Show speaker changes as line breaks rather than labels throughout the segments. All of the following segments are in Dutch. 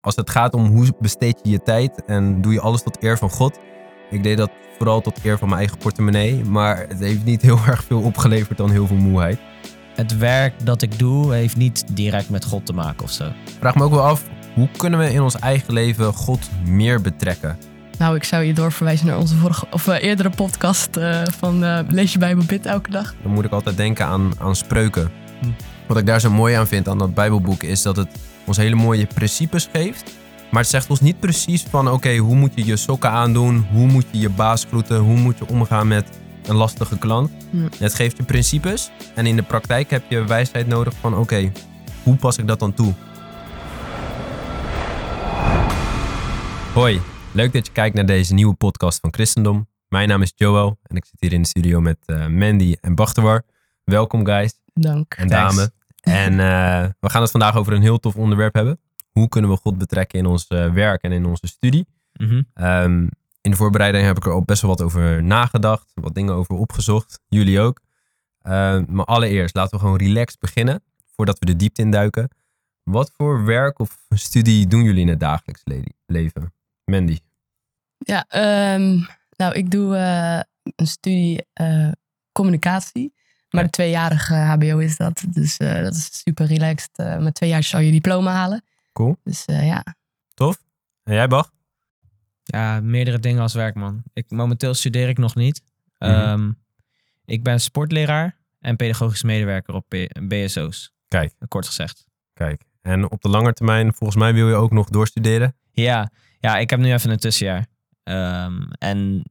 als het gaat om hoe besteed je je tijd en doe je alles tot eer van God. Ik deed dat vooral tot eer van mijn eigen portemonnee, maar het heeft niet heel erg veel opgeleverd dan heel veel moeheid.
Het werk dat ik doe heeft niet direct met God te maken of zo.
Ik vraag me ook wel af, hoe kunnen we in ons eigen leven God meer betrekken?
Nou, ik zou je doorverwijzen naar onze vorige, of, eh, eerdere podcast eh, van eh, Lees je Bijbel bid elke dag.
Dan moet ik altijd denken aan, aan spreuken.
Hm.
Wat ik daar zo mooi aan vind aan dat Bijbelboek is dat het ons hele mooie principes geeft. Maar het zegt ons niet precies van oké, hoe moet je je sokken aandoen? Hoe moet je je baas groeten? Hoe moet je omgaan met een lastige klant? Het geeft je principes en in de praktijk heb je wijsheid nodig van oké, hoe pas ik dat dan toe? Hoi, leuk dat je kijkt naar deze nieuwe podcast van Christendom. Mijn naam is Joel en ik zit hier in de studio met eh, Mandy en Bachtewar. Welkom guys
Dank.
en
Thanks.
En eh, we gaan het vandaag over een heel tof onderwerp hebben. Hoe kunnen we God betrekken in ons eh, werk en in onze studie?
Mhm.
Ehm, in de voorbereiding heb ik er al best wel wat over nagedacht, wat dingen over opgezocht. Jullie ook. Ehm, maar allereerst laten we gewoon relaxed beginnen, voordat we de diepte induiken. Wat voor werk of studie doen jullie in het dagelijks le- leven? Mandy.
Ja, ehm, nou, ik doe eh, een studie eh, communicatie. Maar de tweejarige HBO is dat. Dus eh, dat is super relaxed. Eh, met twee jaar zou je diploma halen.
Cool.
Dus eh, ja.
Tof. En jij, Bach?
Ja, meerdere dingen als werkman. Ik, momenteel studeer ik nog niet.
Mhm.
Ehm, ik ben sportleraar en pedagogisch medewerker op BSO's.
Kijk.
Kort gezegd.
Kijk. En op de lange termijn, volgens mij wil je ook nog doorstuderen.
Ja, ja ik heb nu even een tussenjaar. Ehm, en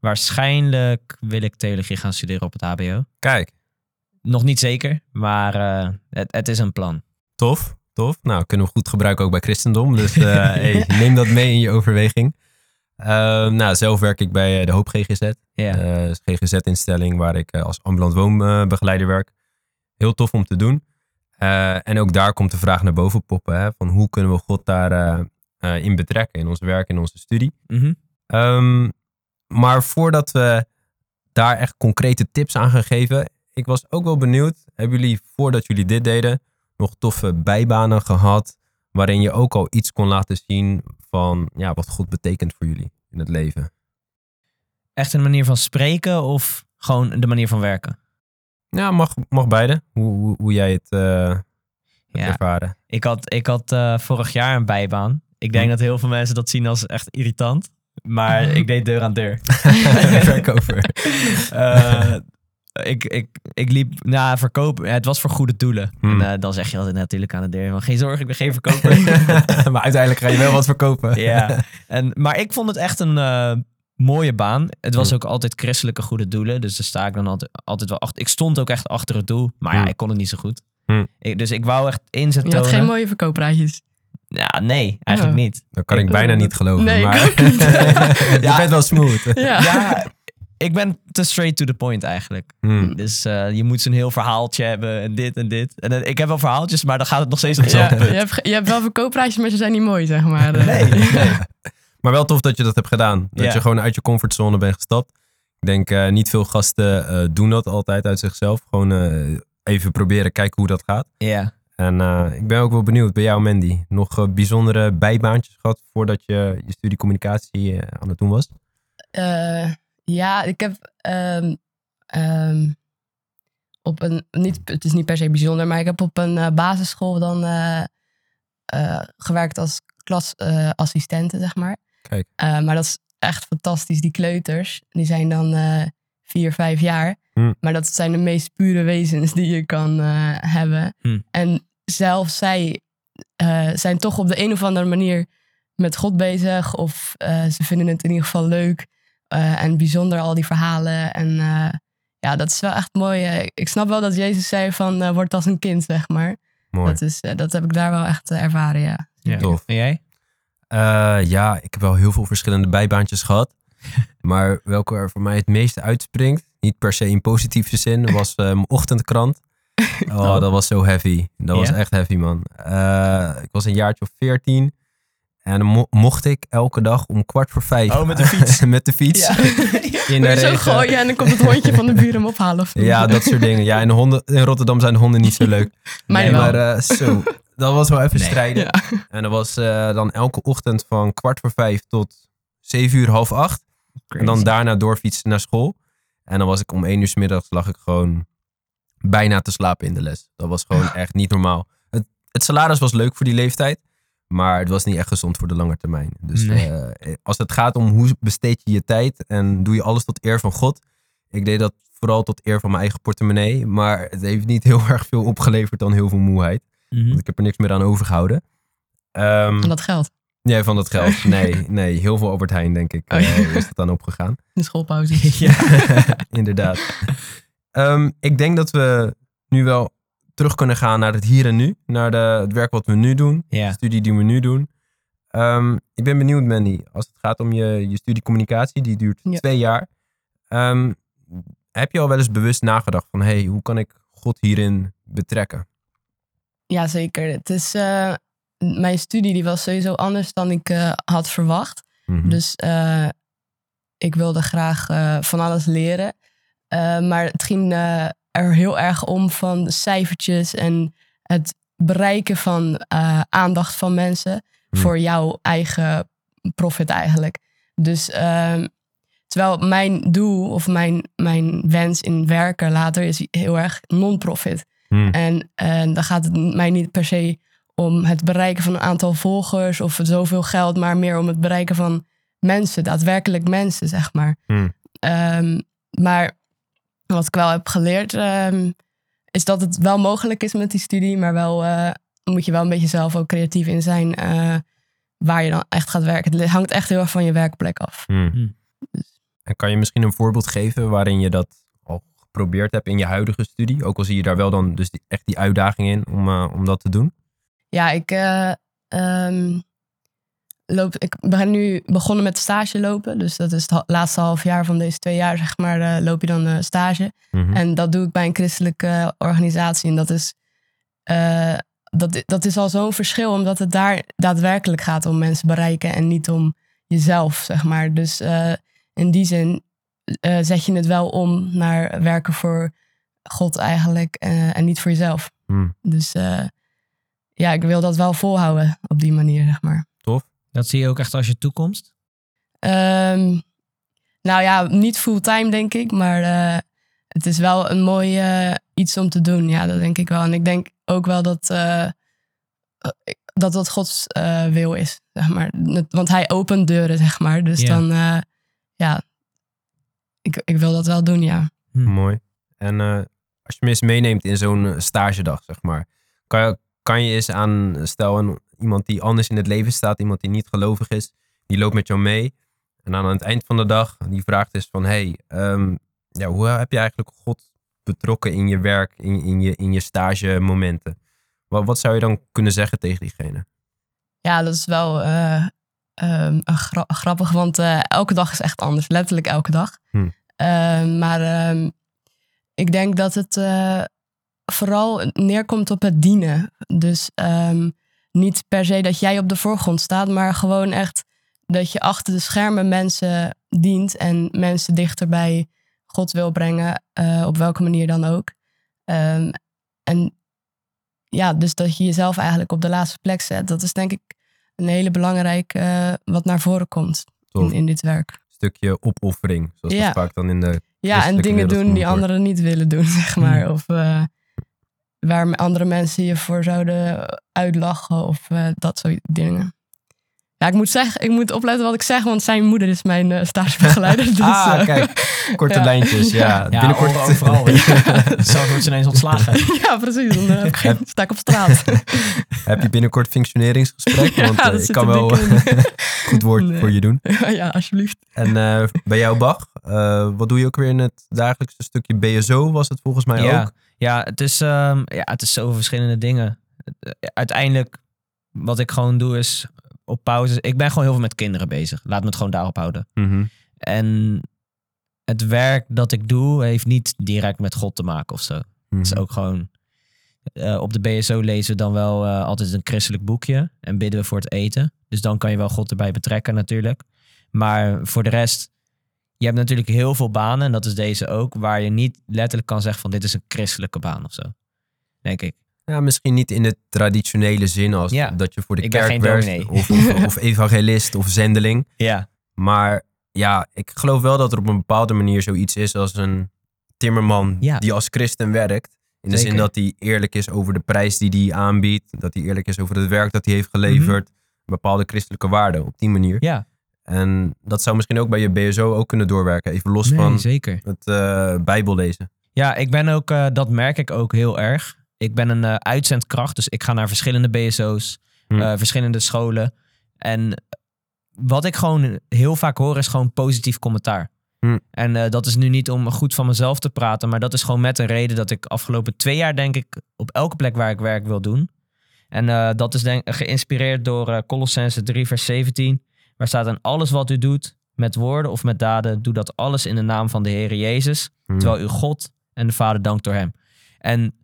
waarschijnlijk wil ik theologie gaan studeren op het HBO.
Kijk.
Nog niet zeker, maar eh, het, het is een plan.
Tof, tof. Nou, kunnen we goed gebruiken ook bij christendom. Dus eh, hey, neem dat mee in je overweging. Ehm, nou, zelf werk ik bij eh, de Hoop GGZ. Een GGZ-instelling waar ik als ambulant woonbegeleider werk. Heel tof om te doen. En ook daar komt de vraag naar boven poppen. Hè, van hoe kunnen we God daar eh, in betrekken in ons werk, in onze studie. Ehm, maar voordat we daar echt concrete tips aan gaan geven, ik was ook wel benieuwd. Hebben jullie voordat jullie dit deden nog toffe bijbanen gehad, waarin je ook al iets kon laten zien van ja, wat God betekent voor jullie in het leven?
Echt een manier van spreken of gewoon de manier van werken?
Ja, mag, mag beide. Hoe, hoe, hoe jij het
Ja.
ervaren.
Ik had, ik had eh, vorig jaar een bijbaan. Ik denk
Hm.
dat heel veel mensen dat zien als echt irritant. Maar ik deed deur aan deur.
Verkoper.
Eh, ik, ik, ik liep na verkopen. Het was voor goede doelen.
Hmm.
En eh, dan zeg je altijd natuurlijk aan de deur: van, Geen zorgen, ik ben geen verkoper.
maar uiteindelijk ga je wel wat verkopen.
ja. En, maar ik vond het echt een eh, mooie baan. Het was
Hmm.
ook altijd christelijke goede doelen. Dus daar sta ik dan altijd, altijd wel achter. Ik stond ook echt achter het doel. Maar ja,
Hmm.
ik kon het niet zo goed.
Hmm.
Ik- dus ik wou echt inzet
Je had geen mooie verkooppraatjes.
Ja, nee, eigenlijk niet.
Dat kan ik
Ik-
bijna niet geloven.
Nee, ik
maar je
Ja.
bent wel smooth.
Ja.
Ja, ik ben te straight to the point eigenlijk.
Hmm.
Dus eh, je moet zo'n heel verhaaltje hebben en dit en dit. En eh, ik heb wel verhaaltjes, maar dan gaat het nog steeds om
Ja,
hetzelfde
je, hebt, je hebt wel verkoopraadjes, maar ze zijn niet mooi, zeg maar. Eh,
Nee, nee.
Maar wel tof dat je dat hebt gedaan. Dat
Ja.
je gewoon uit je comfortzone bent gestapt. Ik denk eh, niet veel gasten eh, doen dat altijd uit zichzelf. Gewoon eh, even proberen kijken hoe dat gaat.
Ja.
En eh, ik ben ook wel benieuwd bij jou, Mandy. Nog eh, bijzondere bijbaantjes gehad voordat je je studie communicatie eh, aan het doen was?
Eh, ja, ik heb ehm, ehm, op een, niet, het is niet per se bijzonder, maar ik heb op een basisschool dan eh, eh, gewerkt als klasassistente, zeg maar.
Kijk.
Eh, maar dat is echt fantastisch. Die kleuters, die zijn dan eh, vier, vijf jaar.
Hm.
Maar dat zijn de meest pure wezens die je kan eh, hebben.
Hm.
En zelfs zij eh, zijn toch op de een of andere manier met God bezig. Of eh, ze vinden het in ieder geval leuk eh, en bijzonder, al die verhalen. En eh, ja, dat is wel echt mooi. Ik snap wel dat Jezus zei van, eh, word als een kind, zeg maar.
Mooi.
Dat, is, eh, dat heb ik daar wel echt ervaren, ja.
ja.
Tof.
En jij?
Eh, ja, ik heb wel heel veel verschillende bijbaantjes gehad. Maar welke er voor mij het meeste uitspringt, niet per se in positieve zin, was eh, mijn ochtendkrant. Oh, dat was zo heavy. Dat was
Ja?
echt heavy, man. Eh, ik was een jaartje of veertien. En dan mo- mocht ik elke dag om kwart voor vijf.
Oh, met de fiets.
met de fiets. In de
zo gooien en dan komt het hondje van de buren hem ophalen. Of?
Ja, dat soort dingen. Ja, in, de honden, in Rotterdam zijn de honden niet zo leuk. Nee, maar eh, zo. dat was wel even
Nee.
strijden.
Ja.
En dat was eh, dan elke ochtend van kwart voor vijf tot zeven uur, half acht. En dan daarna doorfietsen naar school. En dan was ik om één uur 's middags lag ik gewoon bijna te slapen in de les. Dat was gewoon echt niet normaal. Het, het salaris was leuk voor die leeftijd. Maar het was niet echt gezond voor de lange termijn. Dus
Nee.
eh, als het gaat om hoe besteed je je tijd en doe je alles tot eer van God. Ik deed dat vooral tot eer van mijn eigen portemonnee. Maar het heeft niet heel erg veel opgeleverd dan heel veel moeheid.
Mhm.
Want ik heb er niks meer aan overgehouden. Ehm,
En dat geld.
Nee, van dat geld. Nee, nee, heel veel Albert Heijn, denk ik,
Oh, ja.
eh, is het dan opgegaan.
De schoolpauze.
ja.
Inderdaad. Ehm, ik denk dat we nu wel terug kunnen gaan naar het hier en nu. Naar de, het werk wat we nu doen. De studie die we nu doen. Ehm, ik ben benieuwd, Mandy. Als het gaat om je, je studie communicatie, die duurt
Ja.
twee jaar. Ehm, heb je al wel eens bewust nagedacht van... hey, hoe kan ik God hierin betrekken?
Ja, zeker. Het is, eh, mijn studie die was sowieso anders dan ik eh, had verwacht.
Mhm.
Dus eh, ik wilde graag eh, van alles leren. Eh, maar het ging eh, er heel erg om van de cijfertjes en het bereiken van eh, aandacht van mensen
Hmm.
voor jouw eigen profit eigenlijk. Dus ehm, terwijl mijn doel of mijn, mijn wens in werken later is heel erg non-profit.
Hmm.
En, en dan gaat het mij niet per se om het bereiken van een aantal volgers of zoveel geld, maar meer om het bereiken van mensen, daadwerkelijk mensen, zeg maar.
Hmm.
Ehm, maar wat ik wel heb geleerd, ehm, is dat het wel mogelijk is met die studie, maar wel eh, moet je wel een beetje zelf ook creatief in zijn eh, waar je dan echt gaat werken. Het hangt echt heel erg van je werkplek af.
Hmm.
Hmm.
En kan je misschien een voorbeeld geven waarin je dat al geprobeerd hebt in je huidige studie? Ook al zie je daar wel dan dus die- echt die uitdaging in om, eh, om dat te doen.
Ja, ik, eh, ehm, loop, ik ben nu begonnen met stage lopen. Dus dat is het laatste half jaar van deze twee jaar, zeg maar, eh, loop je dan eh, stage.
Mhm.
En dat doe ik bij een christelijke eh, organisatie. En dat is, dat, dat is al zo'n verschil, omdat het daar daadwerkelijk gaat om mensen bereiken en niet om jezelf, zeg maar. Dus in die zin zet je het wel om naar werken voor God eigenlijk en niet voor jezelf.
Hmm.
Dus ja, ik wil dat wel volhouden op die manier, zeg maar.
Dat zie je ook echt als je toekomst.
Ehm, nou ja, niet fulltime denk ik, maar eh, het is wel een mooi eh, iets om te doen. Ja, dat denk ik wel. En ik denk ook wel dat eh, dat, dat Gods eh, wil is, zeg maar. Want hij opent deuren, zeg maar. Dus dan, eh, ja, ik, ik wil dat wel doen, ja.
Mooi. En eh, als je me eens meeneemt in zo'n stagedag, zeg maar. Kan je, kan je eens aan, stel een, iemand die anders in het leven staat, iemand die niet gelovig is, die loopt met jou mee. En aan het eind van de dag, die vraagt is van, hey, ehm, ja, hoe heb je eigenlijk God betrokken in je werk, in, in, je, in je stage momenten? Wat, wat zou je dan kunnen zeggen tegen diegene?
Ja, dat is wel eh, ehm, gra- grappig, want eh, elke dag is echt anders. Letterlijk elke dag.
Hmm.
Ehm, maar ehm, ik denk dat het eh, vooral neerkomt op het dienen. Dus ehm, niet per se dat jij op de voorgrond staat, maar gewoon echt dat je achter de schermen mensen dient en mensen dichter bij God wil brengen, eh, op welke manier dan ook. Ehm, en ja, dus dat je jezelf eigenlijk op de laatste plek zet. Dat is denk ik een hele belangrijke eh, wat naar voren komt in, in dit werk.
stukje opoffering, zoals
Ja.
dat vaak dan in de...
Ja, en dingen doen die anderen niet willen doen, zeg maar. Of eh, waar andere mensen je voor zouden uitlachen of eh, dat soort dingen. Ja, ik moet, zeggen, ik moet opletten wat ik zeg, want zijn moeder is mijn eh, stagebegeleider. Dus,
ah,
eh,
kijk, korte
ja.
lijntjes, ja.
Ja,
Binnenkort
overal. Ja. Zo wordt ze ineens ontslagen.
ja, precies. Dan heb ik geen- sta ik op straat.
Heb je binnenkort functioneringsgesprek?
Ja,
Want
dat
ik kan wel goed woord
Nee.
voor je doen.
ja, alsjeblieft.
En eh, bij jou, Bach, eh, wat doe je ook weer in het dagelijkse stukje BSO? Was het volgens mij
ja,
ook?
Ja, het is, ehm, ja, het is zoveel verschillende dingen. Eh, Uiteindelijk, wat ik gewoon doe is op pauze. Ik ben gewoon heel veel met kinderen bezig. Laat me het gewoon daarop houden.
Mhm.
En het werk dat ik doe, heeft niet direct met God te maken of zo. Het is
Mhm.
ook gewoon. eh, op de BSO lezen we dan wel eh, altijd een christelijk boekje. En bidden we voor het eten. Dus dan kan je wel God erbij betrekken, natuurlijk. Maar voor de rest. Je hebt natuurlijk heel veel banen. En dat is deze ook. Waar je niet letterlijk kan zeggen van dit is een christelijke baan of zo. Denk ik.
Ja, misschien niet in de traditionele zin als
Ja,
dat je voor de
ik
kerk werkt. Of, of, of evangelist of zendeling.
Ja.
Maar ja, ik geloof wel dat er op een bepaalde manier zoiets is als een timmerman
Ja.
die als christen werkt. In de zin dat hij eerlijk is over de prijs die hij aanbiedt. Dat hij eerlijk is over het werk dat hij heeft geleverd. Bepaalde christelijke waarden op die manier.
Mhm. Ja,
En dat zou misschien ook bij je BSO ook kunnen doorwerken. Even los
nee,
van
zeker.
het eh Bijbel lezen.
Ja, ik ben ook, eh, dat merk ik ook heel erg. Ik ben een eh, uitzendkracht, dus ik ga naar verschillende BSO's,
Hm.
eh, verschillende scholen. En wat ik gewoon heel vaak hoor is gewoon positief commentaar.
Hm.
En eh, dat is nu niet om goed van mezelf te praten, maar dat is gewoon met een reden dat ik afgelopen twee jaar denk ik op elke plek waar ik werk wil doen. En eh, dat is denk, geïnspireerd door eh Colossense 3 vers 17, waar staat en alles wat u doet, met woorden of met daden, doe dat alles in de naam van de Heer Jezus,
Hm.
terwijl u God en de Vader dankt door hem. En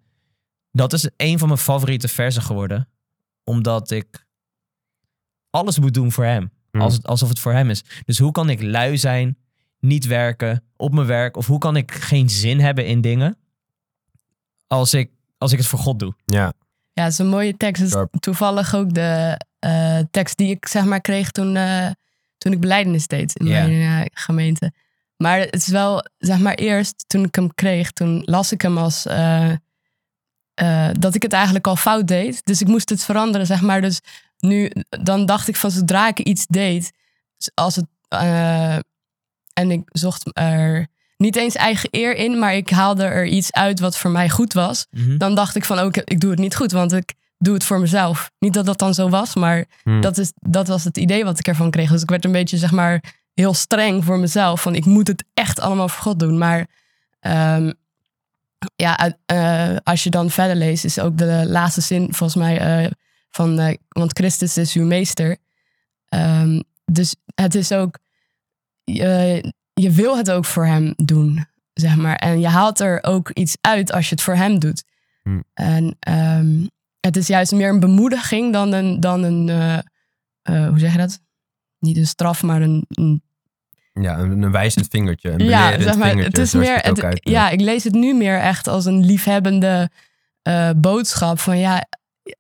dat is een van mijn favoriete versen geworden, omdat ik alles moet doen voor hem,
Hm.
als het, alsof het voor hem is. Dus hoe kan ik lui zijn, niet werken op mijn werk, of hoe kan ik geen zin hebben in dingen als ik, als ik het voor God doe?
Ja,
Ja, het is een mooie tekst. Het is
Sharp.
toevallig ook de eh, tekst die ik zeg maar kreeg toen, eh, toen ik beleidenis deed in mijn eh, gemeente. Maar het is wel, zeg maar eerst toen ik hem kreeg, toen las ik hem als dat ik het eigenlijk al fout deed. Dus ik moest het veranderen, zeg maar. Dus nu, dan dacht ik van zodra ik iets deed, als het, en ik zocht er niet eens eigen eer in, maar ik haalde er iets uit wat voor mij goed was dan dacht ik van ook, ik doe het niet goed, want ik doe het voor mezelf. Niet dat dat dan zo was, maar
Hm.
dat, is, dat was het idee wat ik ervan kreeg. Dus ik werd een beetje, zeg maar, heel streng voor mezelf. Van ik moet het echt allemaal voor God doen. Maar ehm, ja, eh, als je dan verder leest, is ook de laatste zin volgens mij eh, van, eh, want Christus is uw meester. Ehm, dus het is ook, je, je wil het ook voor hem doen, zeg maar. En je haalt er ook iets uit als je het voor hem doet.
Hm.
En ehm, het is juist meer een bemoediging dan een, dan een eh, eh, hoe zeg je dat? Niet een straf, maar een, een
ja een, een wijzend vingertje. Een
ja, zeg maar,
vingertje.
het is meer,
het ook
het-
uit-
ja, ik lees het nu meer echt als een liefhebbende eh, boodschap van ja,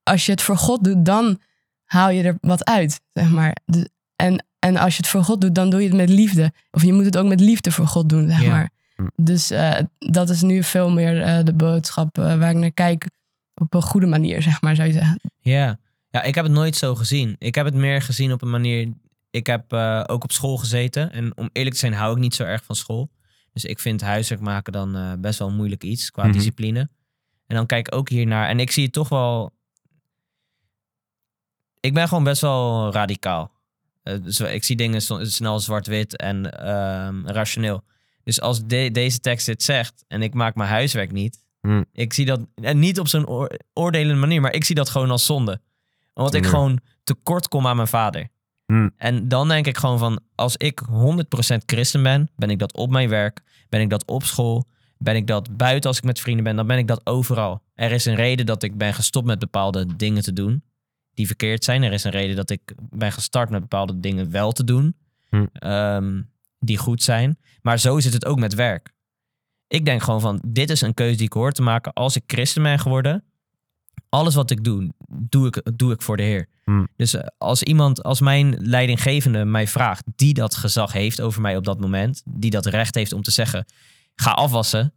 als je het voor God doet, dan haal je er wat uit, zeg maar. De- en, en als je het voor God doet, dan doe je het met liefde. Of je moet het ook met liefde voor God doen, zeg
Ja.
maar.
Hm.
Dus eh, dat is nu veel meer eh, de boodschap eh, waar ik naar kijk op een goede manier, zeg maar, zou je zeggen.
Ja. ja, ik heb het nooit zo gezien. Ik heb het meer gezien op een manier. Ik heb eh, ook op school gezeten. En om eerlijk te zijn, hou ik niet zo erg van school. Dus ik vind huiswerk maken dan eh, best wel een moeilijk iets qua
Mhm.
discipline. En dan kijk ik ook hiernaar. En ik zie het toch wel. Ik ben gewoon best wel radicaal. Eh, dus ik zie dingen snel zwart-wit en ehm, rationeel. Dus als de- deze tekst dit zegt en ik maak mijn huiswerk niet.
Hmm.
Ik zie dat, en niet op zo'n oor- oordelende manier, maar ik zie dat gewoon als zonde. Omdat ik
Hmm.
gewoon tekort kom aan mijn vader.
Hmm.
En dan denk ik gewoon van, als ik 100% christen ben, ben ik dat op mijn werk, ben ik dat op school, ben ik dat buiten als ik met vrienden ben, dan ben ik dat overal. Er is een reden dat ik ben gestopt met bepaalde dingen te doen die verkeerd zijn. Er is een reden dat ik ben gestart met bepaalde dingen wel te doen
Hm.
ehm, die goed zijn. Maar zo zit het ook met werk. Ik denk gewoon van, dit is een keuze die ik hoor te maken als ik christen ben geworden. Alles wat ik doe, doe ik, doe ik voor de Heer.
Hm.
Dus eh, als iemand, als mijn leidinggevende mij vraagt, die dat gezag heeft over mij op dat moment, die dat recht heeft om te zeggen, ga afwassen,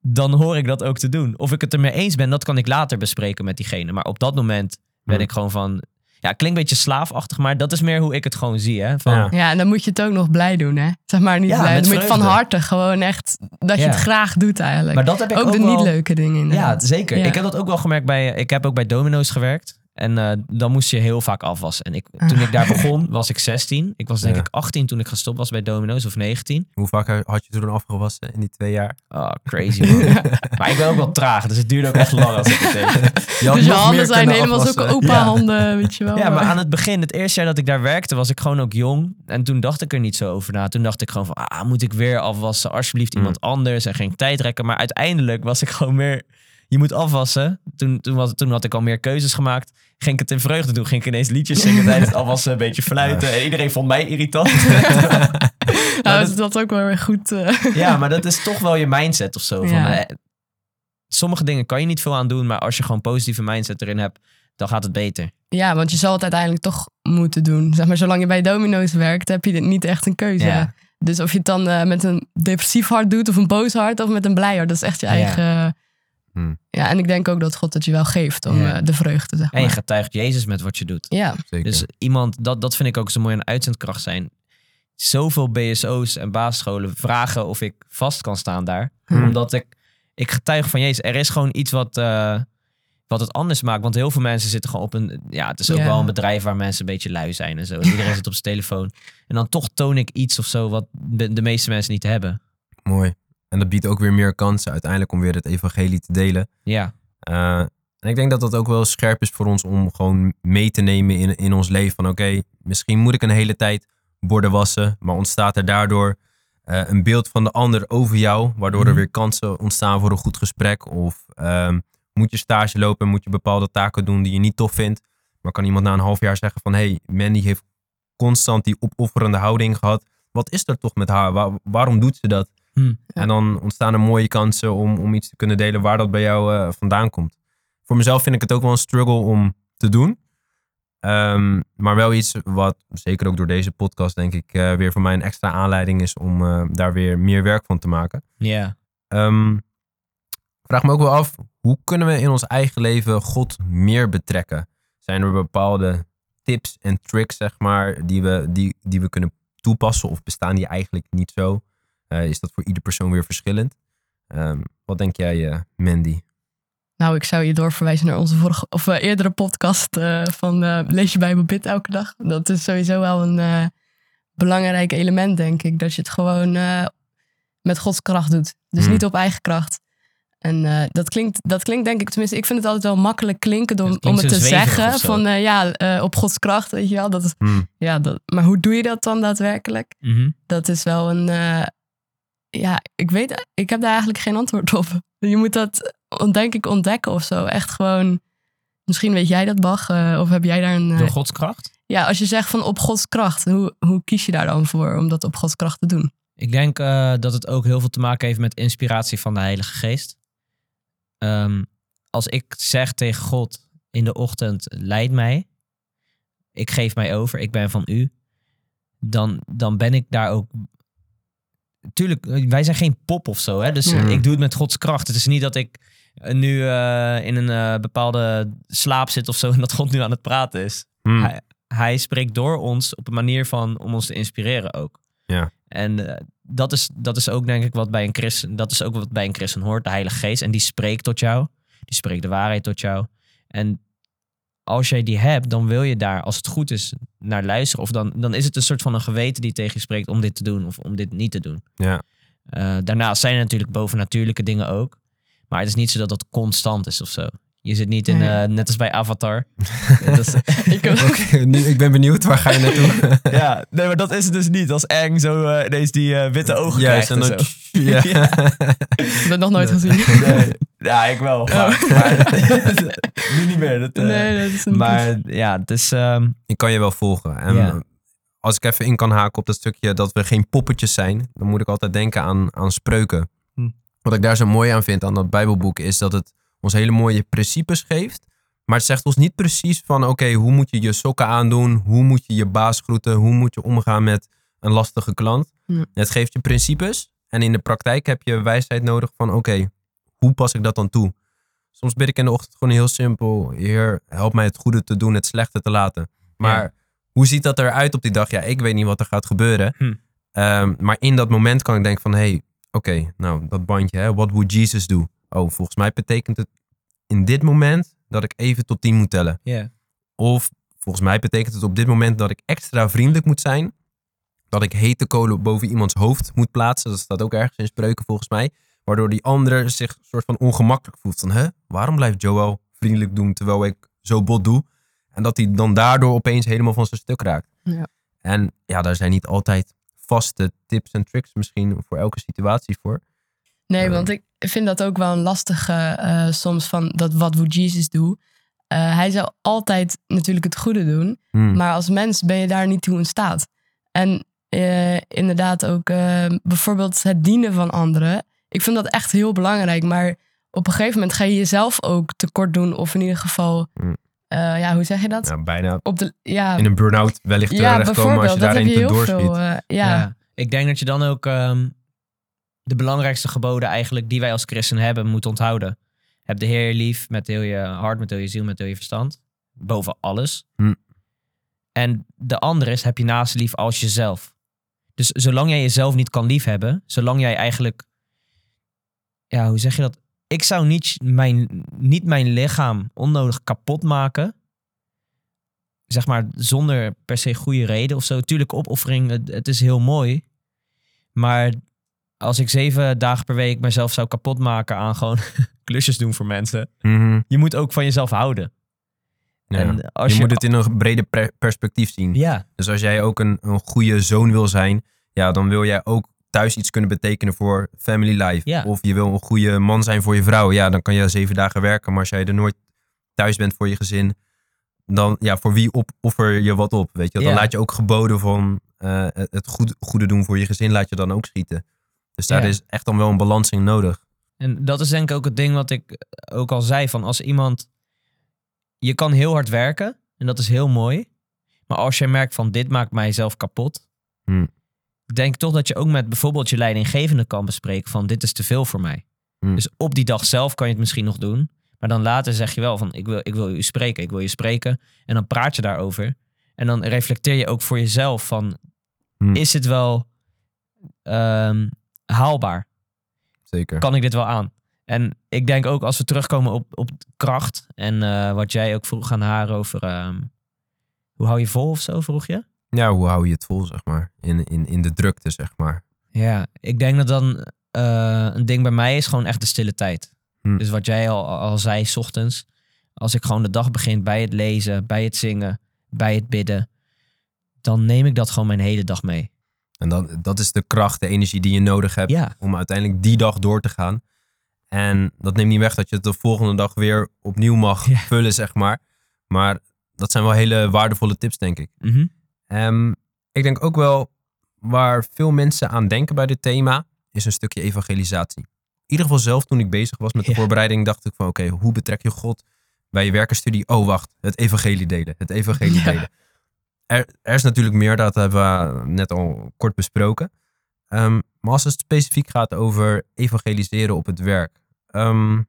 dan hoor ik dat ook te doen. Of ik het ermee eens ben, dat kan ik later bespreken met diegene. Maar op dat moment ben
Hm.
ik gewoon van, ja, klinkt een beetje slaafachtig, maar dat is meer hoe ik het gewoon zie. Hè? Van,
Ja.
Ja, en dan moet je het ook nog blij doen, hè? Zeg maar niet
Ja,
blij, dan moet je van harte gewoon echt, dat je
Ja.
het graag doet eigenlijk.
Maar dat heb ik
ook,
ook,
de
wel-
niet leuke dingen
Ja,
inderdaad.
zeker.
Ja.
Ik heb dat ook wel gemerkt bij. Ik heb ook bij Domino's gewerkt. En eh, dan moest je heel vaak afwassen. En ik, toen ik daar begon, was ik 16. Ik was denk
Ja.
ik 18 toen ik gestopt was bij Domino's, of 19.
Hoe vaak had je toen afgewassen in die twee jaar?
Oh, crazy man. maar ik ben ook wel traag, dus het duurde ook echt lang als ik het deed.
Je
dus je handen zijn helemaal zulke
afwassen.
opa
Ja.
handen, weet je wel.
Ja, maar aan het begin, het eerste jaar dat ik daar werkte, was ik gewoon ook jong. En toen dacht ik er niet zo over na. Toen dacht ik gewoon van, ah, moet ik weer afwassen? Alsjeblieft iemand anders. En ging tijd rekken. Maar uiteindelijk was ik gewoon meer, je moet afwassen. Toen, toen, was, toen had ik al meer keuzes gemaakt. Ging ik het in vreugde doen. Ging ik ineens liedjes zingen tijdens het afwassen. Een beetje fluiten. En iedereen vond mij irritant.
Nou,
dat-
dat, ook wel weer goed. eh.
ja, maar dat is toch wel je mindset of zo. Van, eh, sommige dingen kan je niet veel aan doen, maar als je gewoon positieve mindset erin hebt, dan gaat het beter.
Ja, want je zal het uiteindelijk toch moeten doen. Zeg maar, zolang je bij domino's werkt, heb je niet echt een keuze.
Ja.
Dus of je het dan eh, met een depressief hart doet, of een boos hart, of met een blij hart, dat is echt je
Ja.
eigen.
Hmm.
Ja, en ik denk ook dat God het je wel geeft om
Ja.
eh, de vreugde, zeg
En je
maar.
getuigt Jezus met wat je doet.
Ja,
Zeker.
Dus iemand, dat, dat vind ik ook zo mooi aan uitzendkracht zijn. Zoveel BSO's en basisscholen vragen of ik vast kan staan daar.
Hmm.
Omdat ik, ik getuig van Jezus. Er is gewoon iets wat, eh, wat het anders maakt. Want heel veel mensen zitten gewoon op een... Ja, het is ook
Ja.
wel een bedrijf waar mensen een beetje lui zijn en zo. Iedereen zit op zijn telefoon. En dan toch toon ik iets of zo wat de de meeste mensen niet hebben.
Mooi. En dat biedt ook weer meer kansen uiteindelijk om weer het evangelie te delen.
Ja,
Eh, en ik denk dat dat ook wel scherp is voor ons om gewoon mee te nemen in, in ons leven. Van oké, misschien moet ik een hele tijd borden wassen, maar ontstaat er daardoor eh, een beeld van de ander over jou, waardoor er
Mhm.
weer kansen ontstaan voor een goed gesprek. Of ehm, moet je stage lopen en moet je bepaalde taken doen die je niet tof vindt. Maar kan iemand na een half jaar zeggen van hé, hey, Mandy heeft constant die opofferende houding gehad. Wat is er toch met haar? Waar- waarom doet ze dat?
Hm.
Ja.
En dan ontstaan er mooie kansen om, om iets te kunnen delen waar dat bij jou eh, vandaan komt. Voor mezelf vind ik het ook wel een struggle om te doen. Ehm, maar wel iets wat, zeker ook door deze podcast, denk ik, eh, weer voor mij een extra aanleiding is om eh, daar weer meer werk van te maken.
ja.
Ehm, vraag me ook wel af, hoe kunnen we in ons eigen leven God meer betrekken? Zijn er bepaalde tips en tricks, zeg maar, die we, die, die we kunnen toepassen of bestaan die eigenlijk niet zo? Eh, is dat voor ieder persoon weer verschillend? Ehm, wat denk jij, eh, Mandy?
nou, ik zou je doorverwijzen naar onze vorige, of eh, eerdere podcast eh, van eh, Lees je Bijbel bid elke dag. Dat is sowieso wel een eh, belangrijk element, denk ik. Dat je het gewoon eh, met Gods kracht doet. Dus
Hmm.
niet op eigen kracht. En eh, dat, klinkt, dat klinkt denk ik, tenminste, ik vind het altijd wel makkelijk klinken om,
Het
om
klinkt
het te zeggen. Van ja, eh, op Gods kracht, weet je wel. Dat, is-
Hmm,
ja, dat, maar hoe doe je dat dan daadwerkelijk?
Mhm.
Dat is wel een. Ja, ik weet, ik heb daar eigenlijk geen antwoord op. Je moet dat, denk ik, ontdekken of zo. Echt gewoon. Misschien weet jij dat, Bach, eh, of heb jij daar een. eh,
Door Gods kracht?
ja, als je zegt van op Gods kracht, hoe, hoe kies je daar dan voor om dat op Gods kracht te doen?
Ik denk eh, dat het ook heel veel te maken heeft met inspiratie van de Heilige Geest. Ehm, als ik zeg tegen God in de ochtend, leid mij, ik geef mij over, ik ben van u, dan, dan ben ik daar ook. Tuurlijk, wij zijn geen pop of zo, hè? dus
Ja.
ik doe het met Gods kracht. Het is niet dat ik eh, nu eh, in een eh, bepaalde slaap zit of zo en dat God nu aan het praten is
hmm,
hij, hij spreekt door ons op een manier van om ons te inspireren ook.
Ja.
En eh, dat, is, dat is ook denk ik wat bij een christen, dat is ook wat bij een christen hoort, de Heilige Geest. En die spreekt tot jou. Die spreekt de waarheid tot jou. En als jij die hebt, dan wil je daar, als het goed is, naar luisteren. Of dan, dan is het een soort van een geweten die tegen je spreekt om dit te doen of om dit niet te doen.
Ja.
Eh, daarnaast zijn er natuurlijk bovennatuurlijke dingen ook. Maar het is niet zo dat dat constant is of zo. Je zit niet in,
Nee.
eh, net als bij Avatar. dat is,
Ik
nu- ben benieuwd, waar ga je naartoe?
Ja, nee, maar dat is het dus niet. Als Eng zo eh, ineens die eh, witte ogen
Juist,
krijgt
en
en
dan...
zo.
Ja.
Ja.
ik heb dat nog nooit
Nee.
gezien.
Nee. Ja, ik wel. vaak, maar nu niet meer. Dat, eh,
nee, dat is een
maar ja, het is... ehm,
Ik kan je wel volgen. En als ik even in kan haken op dat stukje dat we geen poppetjes zijn, dan moet ik altijd denken aan, aan spreuken.
Hm.
Wat ik daar zo mooi aan vind aan dat Bijbelboek is dat het ons hele mooie principes geeft. Maar het zegt ons niet precies van oké, hoe moet je je sokken aandoen? Hoe moet je je baas groeten? Hoe moet je omgaan met een lastige klant?
Hm.
Het geeft je principes. En in de praktijk heb je wijsheid nodig van oké, hoe pas ik dat dan toe? Soms bid ik in de ochtend gewoon heel simpel. Heer, help mij het goede te doen, het slechte te laten. Maar
Ja.
hoe ziet dat eruit op die dag? Ja, ik weet niet wat er gaat gebeuren.
Hm.
Ehm, maar in dat moment kan ik denken van... Hé, hey, oké, nou dat bandje, hè, what would Jesus do? Oh, volgens mij betekent het in dit moment dat ik even tot tien moet tellen.
ja.
Of volgens mij betekent het op dit moment dat ik extra vriendelijk moet zijn. Dat ik hete kolen boven iemands hoofd moet plaatsen. Dat staat ook ergens in spreuken volgens mij. Waardoor die ander zich een soort van ongemakkelijk voelt. Van, hè, waarom blijft Joel vriendelijk doen terwijl ik zo bot doe? En dat hij dan daardoor opeens helemaal van zijn stuk raakt.
Ja.
En ja, daar zijn niet altijd vaste tips en tricks misschien voor elke situatie voor.
Nee,
Ja.
want ik vind dat ook wel een lastige eh, soms van dat wat would Jesus doen. Eh, hij zou altijd natuurlijk het goede doen,
Hmm.
maar als mens ben je daar niet toe in staat. En eh, inderdaad ook bijvoorbeeld het dienen van anderen. Ik vind dat echt heel belangrijk, maar op een gegeven moment ga je jezelf ook tekort doen. Of in ieder geval,
Mm.
eh, ja, hoe zeg je dat?
Nou, bijna
Op de, ja,
in een burn-out wellicht
ja
terechtkomen als je daarin
je
te doorschiet.
veel. ja.
Ik denk dat je dan ook ehm, de belangrijkste geboden eigenlijk die wij als christen hebben moet onthouden. Heb de Heer lief met heel je hart, met heel je ziel, met heel je verstand. Boven alles.
Hm.
En de andere is, heb je naast lief als jezelf. Dus zolang jij jezelf niet kan liefhebben, zolang jij eigenlijk, ja, hoe zeg je dat? Ik zou niet mijn, niet mijn lichaam onnodig kapot maken. Zeg maar zonder per se goede reden of zo. Tuurlijk, opoffering, het, het is heel mooi. Maar als ik zeven dagen per week mezelf zou kapot maken aan gewoon klusjes doen voor mensen.
Mhm.
Je moet ook van jezelf houden.
Ja.
En als
je, moet het in een brede pre- perspectief zien.
Ja,
Dus als jij ook een, een goede zoon wil zijn, ja, dan wil jij ook thuis iets kunnen betekenen voor family life.
Ja.
Of je wil een goede man zijn voor je vrouw. Ja, dan kan je zeven dagen werken. Maar als jij er nooit thuis bent voor je gezin, dan ja, voor wie op, offer je wat op? Weet je? Dan
Ja.
laat je ook geboden van eh, het goed, goede doen voor je gezin, laat je dan ook schieten. Dus daar
Ja.
is echt dan wel een balans in nodig.
En dat is denk ik ook het ding wat ik ook al zei. Van als iemand. Je kan heel hard werken. En dat is heel mooi. Maar als je merkt van dit maakt mijzelf kapot.
Hmm.
Denk toch dat je ook met bijvoorbeeld je leidinggevende kan bespreken. Van dit is te veel voor mij.
Hmm.
Dus op die dag zelf kan je het misschien nog doen. Maar dan later zeg je wel van ik wil, ik wil u spreken. Ik wil je spreken. En dan praat je daarover. En dan reflecteer je ook voor jezelf van.
Hmm.
Is het wel ehm, haalbaar?
Zeker.
kan ik dit wel aan? En ik denk ook als we terugkomen op, op kracht en eh, wat jij ook vroeg aan haar over ehm, hoe hou je vol of zo, vroeg je?
Ja, hoe hou je het vol, zeg maar? In, in, in de drukte, zeg maar.
Ja, ik denk dat dan eh, een ding bij mij is gewoon echt de stille tijd.
Hm.
Dus wat jij al, al zei, 's ochtends, als ik gewoon de dag begin bij het lezen, bij het zingen, bij het bidden, dan neem ik dat gewoon mijn hele dag mee.
En dan, dat is de kracht, de energie die je nodig hebt
Ja,
om uiteindelijk die dag door te gaan. En dat neemt niet weg dat je het de volgende dag weer opnieuw mag
Ja.
vullen, zeg maar. Maar dat zijn wel hele waardevolle tips, denk ik.
Mhm.
Ehm, ik denk ook wel waar veel mensen aan denken bij dit thema, is een stukje evangelisatie. In ieder geval zelf toen ik bezig was met de
Ja.
voorbereiding, dacht ik van oké, hoe betrek je God bij je werkenstudie? Oh wacht, het evangelie delen, het evangelie
Ja.
delen. Er, er is natuurlijk meer, dat hebben we net al kort besproken. Ehm, maar als het specifiek gaat over evangeliseren op het werk. ehm,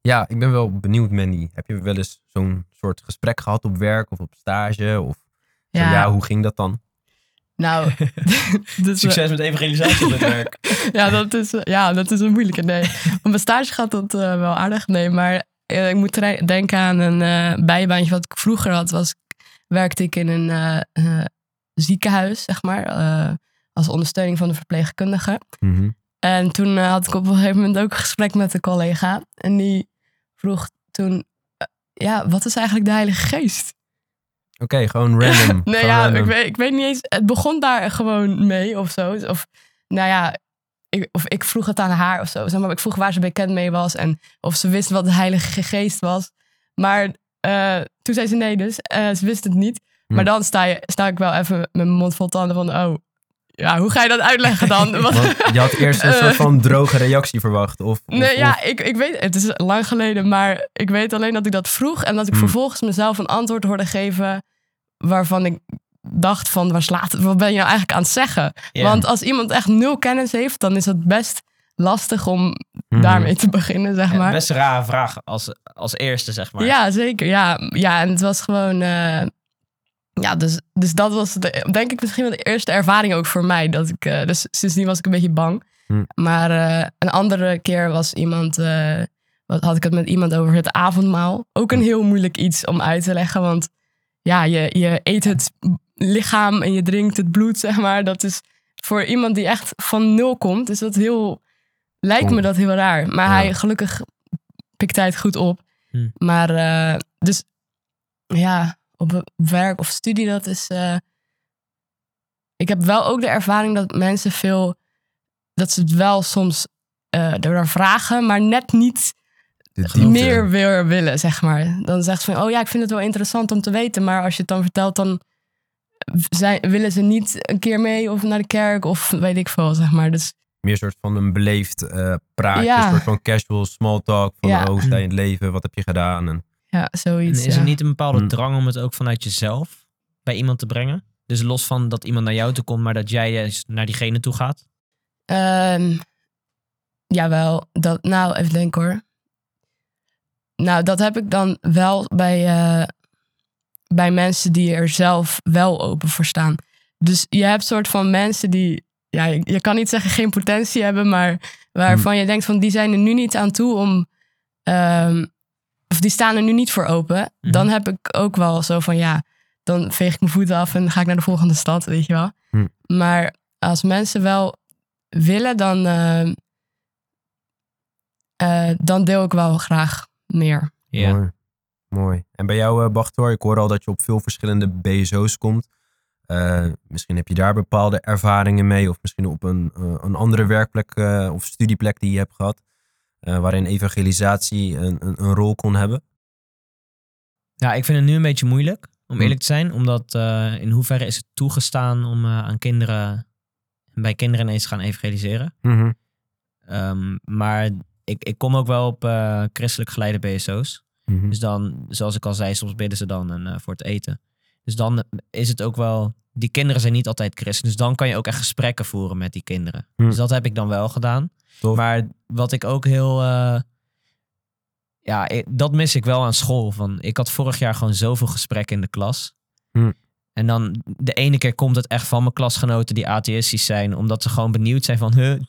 ja, ik ben wel benieuwd, Mandy. Heb je wel eens zo'n soort gesprek gehad op werk of op stage? Of zo, ja.
Ja,
hoe ging dat dan?
nou, dus,
Succes met evangelisatie op het werk.
ja, dat is, ja, dat is een moeilijke. Nee, op mijn stage gaat dat eh, wel aardig. Nee, maar eh, ik moet denken aan een eh, bijbaantje wat ik vroeger had. Was, werkte ik in een ziekenhuis, zeg maar. als ondersteuning van de verpleegkundige. En toen had ik op een gegeven moment ook een gesprek met een collega. En die vroeg toen, ja, wat is eigenlijk de Heilige Geest?
Oké, gewoon random.
nee,
Gewoon
ja,
random.
ik weet, ik weet niet eens. Het begon daar gewoon mee of zo. Of nou ja, ik, of ik vroeg het aan haar of zo. Zeg maar, ik vroeg waar ze bekend mee was en of ze wist wat de Heilige Geest was. Maar eh, toen zei ze nee, dus eh, ze wist het niet.
Hm.
Maar dan sta, je, sta ik wel even met mijn mond vol tanden van, oh, ja, hoe ga je dat uitleggen dan?
Want je had eerst een
Eh.
soort van droge reactie verwacht. Of, of-
Nee,
of-
ja, ik, ik weet, het is lang geleden, maar ik weet alleen dat ik dat vroeg en dat ik
Hmm.
vervolgens mezelf een antwoord hoorde geven waarvan ik dacht van, waar slaat het, wat ben je nou eigenlijk aan het zeggen? Want als iemand echt nul kennis heeft, dan is het best lastig om
Mhm.
daarmee te beginnen, zeg
Ja,
maar.
best een rare vraag als, als eerste, zeg maar.
Ja, zeker. Ja, ja en het was gewoon. eh, ja, dus, dus dat was de, denk ik misschien wel de eerste ervaring ook voor mij. Dat ik, eh, dus sindsdien was ik een beetje bang.
Hm.
Maar eh, een andere keer was iemand. eh, wat had ik het met iemand over het avondmaal. Ook een heel moeilijk iets om uit te leggen. Want ja, je, je eet het lichaam en je drinkt het bloed, zeg maar. Dat is voor iemand die echt van nul komt, is dat heel. Lijkt me dat heel raar. Maar
Ja.
hij gelukkig pikt hij het goed op.
Hm.
Maar dus ja, op werk of studie, dat is. eh, ik heb wel ook de ervaring dat mensen veel. dat ze het wel soms eh door vragen, maar net niet meer weer willen, zeg maar. Dan zegt ze van, oh ja, ik vind het wel interessant om te weten. Maar als je het dan vertelt, dan zijn, willen ze niet een keer mee of naar de kerk of weet ik veel, zeg maar. Dus
meer soort van een beleefd eh, praatje,
Ja.
een soort van casual small talk. Van
Ja.
hoe sta je in het leven, wat heb je gedaan? En,
Ja,
En
zoiets.
is
ja.
er niet een bepaalde
Hmm.
drang om het ook vanuit jezelf bij iemand te brengen? Dus los van dat iemand naar jou toe komt, maar dat jij naar diegene toe gaat?
Ehm, jawel, dat, nou even denken hoor. Nou, dat heb ik dan wel bij, eh, bij mensen die er zelf wel open voor staan. Dus je hebt soort van mensen die, ja, je, je kan niet zeggen geen potentie hebben, maar waarvan je denkt van die zijn er nu niet aan toe om, ehm, of die staan er nu niet voor open.
Mhm.
Dan heb ik ook wel zo van ja, dan veeg ik mijn voeten af en ga ik naar de volgende stad, weet je wel.
Hm.
Maar als mensen wel willen, dan, eh, eh, dan deel ik wel graag meer.
Ja.
Mooi. Mooi. En bij jou, eh Bachtor, ik hoor al dat je op veel verschillende BSO's komt. Eh, misschien heb je daar bepaalde ervaringen mee, of misschien op een, eh, een andere werkplek eh, of studieplek die je hebt gehad, eh, waarin evangelisatie een, een, een rol kon hebben.
Ja, ik vind het nu een beetje moeilijk, om
Hmm.
eerlijk te zijn. Omdat eh, in hoeverre is het toegestaan om eh, aan kinderen, bij kinderen ineens te gaan evangeliseren? Ehm, maar ik, ik kom ook wel op eh, christelijk geleide BSO's.
Mhm.
Dus dan, zoals ik al zei, soms bidden ze dan en, eh, voor het eten. Dus dan is het ook wel, die kinderen zijn niet altijd christen. Dus dan kan je ook echt gesprekken voeren met die kinderen.
Hm.
Dus dat heb ik dan wel gedaan.
Tof.
Maar wat ik ook heel, eh, ja, ik- dat mis ik wel aan school. Van, ik had vorig jaar gewoon zoveel gesprekken in de klas.
Hm.
En dan de ene keer komt het echt van mijn klasgenoten die atheïstisch zijn, omdat ze gewoon benieuwd zijn van, huh,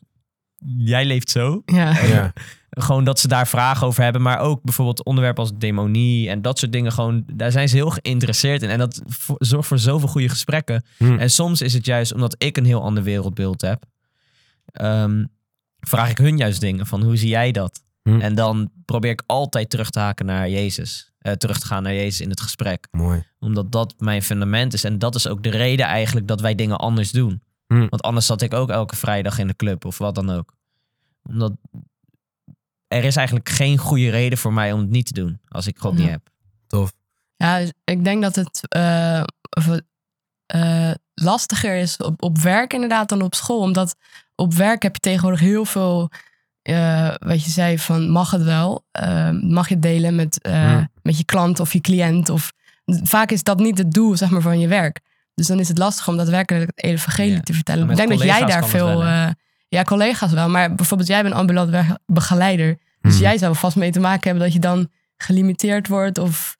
jij leeft zo?
Ja.
Ja.
Gewoon dat ze daar vragen over hebben, maar ook bijvoorbeeld onderwerpen als demonie en dat soort dingen. Gewoon, daar zijn ze heel geïnteresseerd in. En dat zorgt voor zoveel goede gesprekken.
Hm.
En soms is het juist omdat ik een heel ander wereldbeeld heb, ehm, vraag ik hun juist dingen van hoe zie jij dat?
Hm.
En dan probeer ik altijd terug te haken naar Jezus. eh, terug te gaan naar Jezus in het gesprek.
Mooi.
Omdat dat mijn fundament is. En dat is ook de reden eigenlijk dat wij dingen anders doen.
Hm.
Want anders zat ik ook elke vrijdag in de club of wat dan ook. Omdat er is eigenlijk geen goede reden voor mij om het niet te doen als ik God
Ja.
niet heb.
Tof.
Ja, dus ik denk dat het eh, eh, lastiger is op, op werk inderdaad dan op school. Omdat op werk heb je tegenwoordig heel veel, eh, wat je zei van mag het wel? Eh, mag je delen met, eh, met je klant of je cliënt? Of, vaak is dat niet het doel zeg maar, van je werk. Dus dan is het lastig om daadwerkelijk het evangelie
Ja.
te vertellen. Ik denk dat jij daar veel... eh, ja, collega's wel. Maar bijvoorbeeld jij bent ambulant begeleider. Dus
Mhm.
jij zou vast mee te maken hebben dat je dan gelimiteerd wordt of...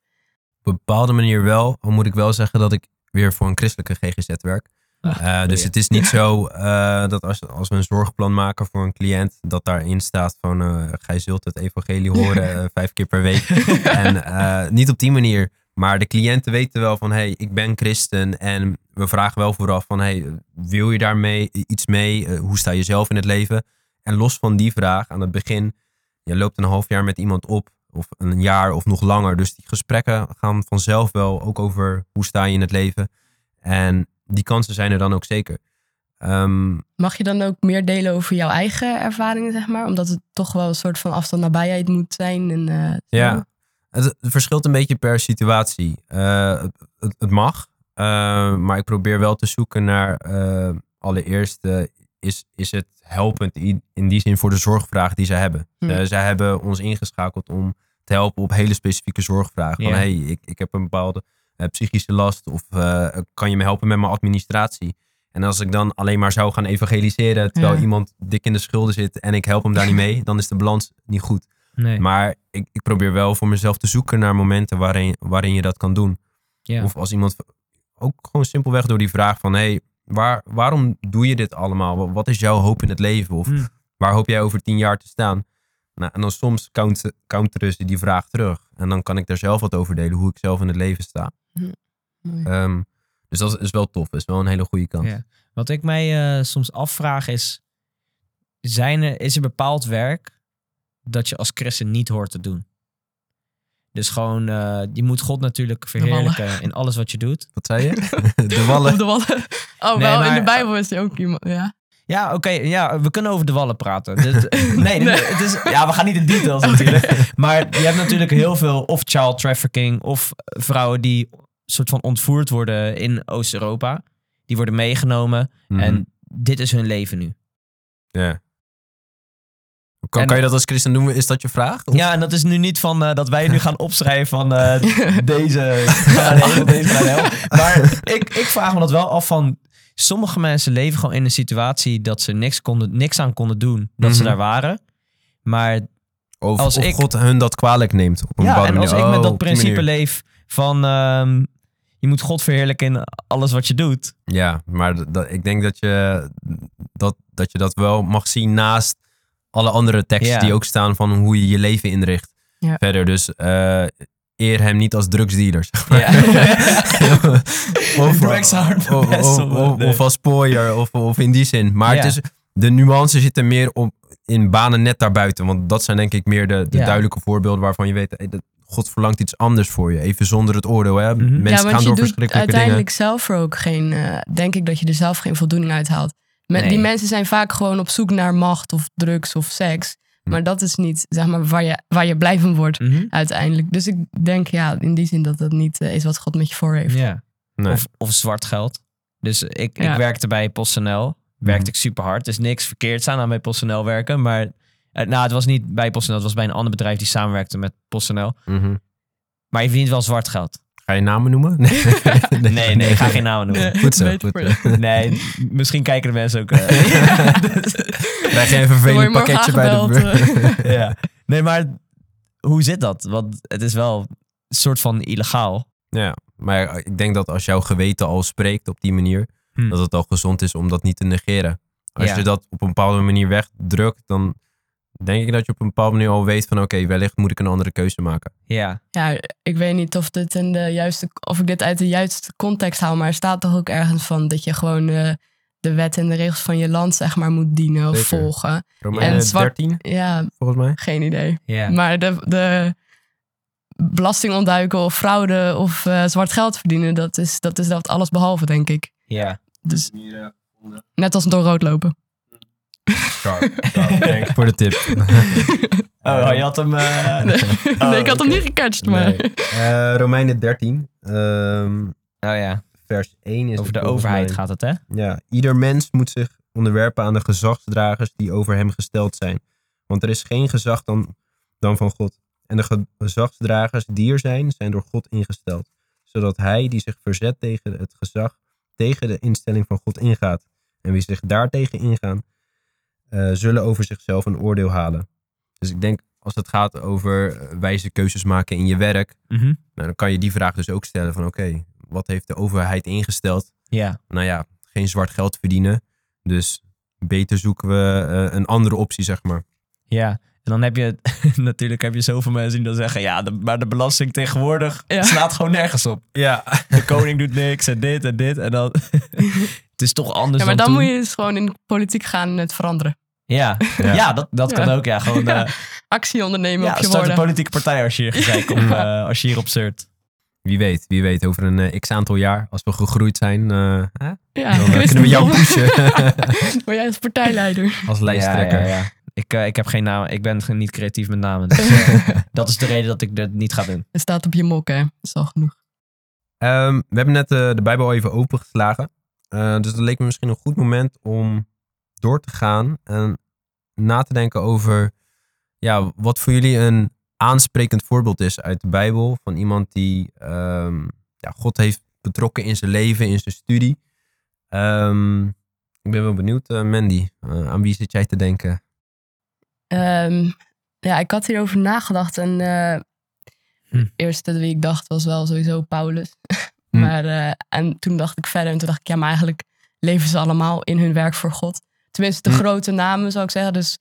Op een bepaalde manier wel. Al moet ik wel zeggen dat ik weer voor een christelijke GGZ werk. Eh, dus het is niet zo eh, dat als, als we een zorgplan maken voor een cliënt, dat daarin staat van eh gij zult het evangelie horen vijf keer per week. en niet op die manier. Maar de cliënten weten wel van, hey, ik ben christen. En we vragen wel vooraf van, hey, wil je daarmee iets mee? Hoe sta je zelf in het leven? En los van die vraag, aan het begin, je loopt een half jaar met iemand op. Of een jaar of nog langer. Dus die gesprekken gaan vanzelf wel ook over hoe sta je in het leven. En die kansen zijn er dan ook zeker. Ehm,
Mag je dan ook meer delen over jouw eigen ervaringen, zeg maar? Omdat het toch wel een soort van afstand nabijheid moet zijn. En, eh,
ja, het, verschilt een beetje per situatie. Eh, het, mag, eh, maar ik probeer wel te zoeken naar allereerst is, is het helpend in, die zin voor de zorgvraag die zij hebben.
Hm.
Eh, zij hebben ons ingeschakeld om te helpen op hele specifieke zorgvragen. Van
Ja.
hey, ik, ik heb een bepaalde psychische last of eh, kan je me helpen met mijn administratie? En als ik dan alleen maar zou gaan evangeliseren terwijl
Ja.
iemand dik in de schulden zit en ik help hem daar niet mee, dan is de balans niet goed.
Nee.
Maar ik, ik probeer wel voor mezelf te zoeken naar momenten waarin, waarin je dat kan doen.
ja.
Of als iemand ook gewoon simpelweg door die vraag van hey, waar, waarom doe je dit allemaal? Wat- is jouw hoop in het leven? Of
Hm.
waar hoop jij over tien jaar te staan? Nou, en dan soms count- counteren ze die vraag terug. En dan kan ik daar zelf wat over delen, hoe ik zelf in het leven sta. Ehm, dus dat is wel tof. Dat is wel een hele goede kant.
Ja. Wat ik mij eh, soms afvraag is, zijn er, is er bepaald werk dat je als christen niet hoort te doen? Dus gewoon, eh, je moet God natuurlijk verheerlijken in alles wat je doet.
Wat zei je? de wallen.
Op de wallen. Oh,
Nee,
wel, in de Bijbel is er ook iemand, ja.
Ja, oké, ja, we kunnen over de wallen praten. Dit- nee, nee. Het is, ja, we gaan niet in details natuurlijk. Maar je hebt natuurlijk heel veel of child trafficking of vrouwen die soort van ontvoerd worden in Oost-Europa. Die worden meegenomen
Mhm.
en dit is hun leven nu.
Ja. Kan,
En-
kan je dat als christen doen? Is dat je vraag? Of-
Ja, en dat is nu niet van eh, dat wij nu gaan opschrijven van eh, deze deze. Maar ik, ik vraag me dat wel af van... Sommige mensen leven gewoon in een situatie dat ze niks, konden, niks aan konden doen. Dat ze
Mhm.
daar waren. Maar
Of,
Als
of
ik-
God hun dat kwalijk neemt op een
ja,
bepaalde
en als
manier.
ik met
Oh,
dat principe leef van... ehm, je moet God verheerlijken in alles wat je doet.
Ja, maar dat- ik denk dat je dat, dat je dat wel mag zien naast alle andere teksten
Ja.
die ook staan van hoe je je leven inricht.
Ja.
Verder, dus eh, eer hem niet als drugsdealer. zeg maar.
Ja.
of, of,
best
of, of- als pooier, of, of in die zin. Maar
Ja.
het is, de nuance zit er meer op, in banen net daarbuiten. Want dat zijn denk ik meer de, de
Ja.
duidelijke voorbeelden waarvan je weet... hey, dat God verlangt iets anders voor je. Even zonder het oordeel. Hè?
Mhm.
Mensen
ja, want
gaan
je
door
doet
verschrikkelijke dingen.
uiteindelijk zelf er ook geen... eh, denk ik dat je er zelf geen voldoening uit haalt.
Nee.
Die mensen zijn vaak gewoon op zoek naar macht of drugs of seks.
Hm.
Maar dat is niet zeg maar, waar, je, waar je blij van wordt
Mhm.
uiteindelijk. Dus ik denk ja, in die zin dat dat niet eh, is wat God met je voor heeft.
Ja.
Nee.
Of, of zwart geld. Dus ik,
Ja.
ik werkte bij PostNL. Werkte
Mhm.
ik super hard. Er is niks verkeerd aan aan bij PostNL werken. Maar eh, nou, het was niet bij PostNL. Het was bij een ander bedrijf die samenwerkte met PostNL.
Mhm.
Maar je verdient wel zwart geld.
Ga je namen noemen? Nee,
Nee, nee, ik ga geen namen noemen.
Goed zo, goed zo.
Nee, misschien kijken de mensen ook. eh,
Krijg je een vervelend pakketje bij de
aangebeld,
beur.
ja. Nee, maar hoe zit dat? Want het is wel een soort van illegaal.
Ja, maar ik denk dat als jouw geweten al spreekt op die manier,
Hm.
dat het al gezond is om dat niet te negeren. Als
Ja.
je dat op een bepaalde manier wegdrukt, dan denk ik dat je op een bepaalde manier al weet van oké, wellicht moet ik een andere keuze maken.
Ja,
Ja, ik weet niet of, dit in de juiste, of ik dit uit de juiste context haal, maar er staat toch ook ergens van dat je gewoon eh, de wet en de regels van je land zeg maar moet dienen of
Zeker.
volgen.
Romeinen
En zwart-
13,
Ja,
volgens mij.
geen idee.
ja.
Maar de, de belasting ontduiken of fraude of eh, zwart geld verdienen, dat is, dat is dat alles behalve, denk ik.
ja.
Dus net als door rood lopen.
Thanks voor de tip.
Oh, je had hem... eh,
Nee,
Oh,
nee, ik had hem niet gecatcht, maar...
Nee. Eh, Romeinen 13, ehm,
Oh ja,
vers 1 is
over de overheid gaat het, hè?
Ja, ieder mens moet zich onderwerpen aan de gezagsdragers die over hem gesteld zijn. Want er is geen gezag dan, dan van God. En de ge- gezagsdragers die er zijn, zijn door God ingesteld. Zodat hij die zich verzet tegen het gezag, tegen de instelling van God ingaat. En wie zich daartegen ingaan, eh, zullen over zichzelf een oordeel halen. Dus ik denk, als het gaat over eh, wijze keuzes maken in je werk,
Mhm.
nou, dan kan je die vraag dus ook stellen van oké, wat heeft de overheid ingesteld?
Ja,
nou ja, geen zwart geld verdienen. Dus beter zoeken we eh, een andere optie, zeg maar.
ja. En dan heb je natuurlijk heb je zoveel mensen die dan zeggen... Ja, de, maar de belasting tegenwoordig
Ja.
slaat gewoon nergens op.
Ja.
De koning doet niks en dit en dit. En dan... het is toch anders
Ja, maar dan
toen.
moet je dus gewoon in de politiek gaan en het veranderen.
Ja, ja.
Ja.
dat, dat kan
Ja.
ook. Ja, gewoon... eh,
Actie ondernemen
ja,
op je
start een
woorden.
politieke partij als je hier gezeik op, eh, als je hierop zeurt.
Wie weet, wie weet, over een eh, x aantal jaar, als we gegroeid zijn, eh, hè,
Ja,
dan kunnen we jou pushen
Word jij als partijleider?
als lijsttrekker.
Ja, ja, ja. Ik, eh, ik heb geen naam. Ik ben niet creatief met namen. Dus, dat is de reden dat ik dat niet ga doen.
Het staat op je mok, hè. Dat is al genoeg.
Ehm, we hebben net de Bijbel even opengeslagen. Eh, dus dat leek me misschien een goed moment om door te gaan en na te denken over ja, wat voor jullie een aansprekend voorbeeld is uit de Bijbel. Van iemand die ehm, ja, God heeft betrokken in zijn leven, in zijn studie. Ehm, ik ben wel benieuwd, eh, Mandy, eh, aan wie zit jij te denken?
Ehm, ja, ik had hierover nagedacht en eh
Hm.
de eerste wie ik dacht was wel sowieso Paulus.
Hm.
Maar, eh, en toen dacht ik verder en toen dacht ik, ja, maar eigenlijk leven ze allemaal in hun werk voor God. Tenminste, de
Hm.
grote namen zou ik zeggen. Dus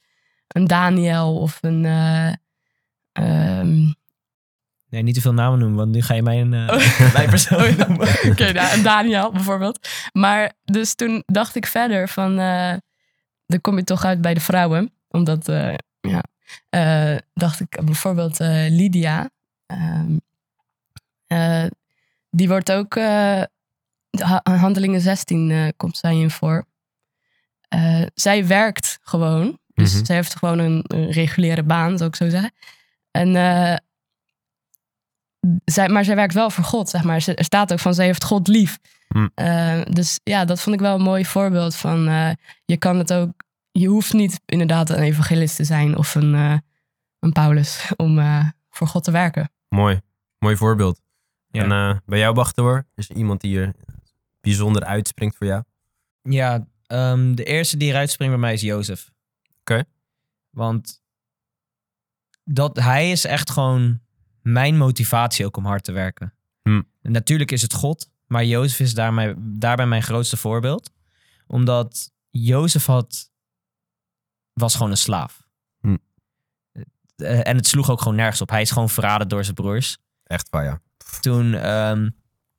een Daniel of een... eh, ehm,
Nee, niet te veel namen noemen, want nu ga je mij een
Oh.
uh, mijn persoon noemen.
Oké, nou, een Daniel bijvoorbeeld. Maar dus toen dacht ik verder van, dan kom je toch uit bij de vrouwen. Omdat, ja, dacht ik bijvoorbeeld Lydia. eh, die wordt ook, ha- handelingen 16 eh, komt zij in voor. Eh, zij werkt gewoon. Dus
Mhm.
zij heeft gewoon een, een reguliere baan, zou ik zo zeggen. En zij, maar zij werkt wel voor God, zeg maar. Ze- Er staat ook van, zij heeft God lief.
Hm.
Dus ja, dat vond ik wel een mooi voorbeeld van... je kan het ook je hoeft niet inderdaad een evangelist te zijn of een, een Paulus om voor God te werken.
Mooi. Mooi voorbeeld.
Ja.
En eh, bij jou, Bachtoor, is er iemand die er bijzonder uitspringt voor jou?
Ja, ehm, de eerste die eruit springt bij mij is Jozef.
Oké.
Want dat, hij is echt gewoon mijn motivatie ook om hard te werken.
Hm.
En natuurlijk is het God, maar Jozef is daarmee, daarbij mijn grootste voorbeeld. Omdat Jozef had, was gewoon een slaaf.
Hm.
Eh, En het sloeg ook gewoon nergens op. Hij is gewoon verraden door zijn broers.
Echt waar, ja.
Toen, ehm,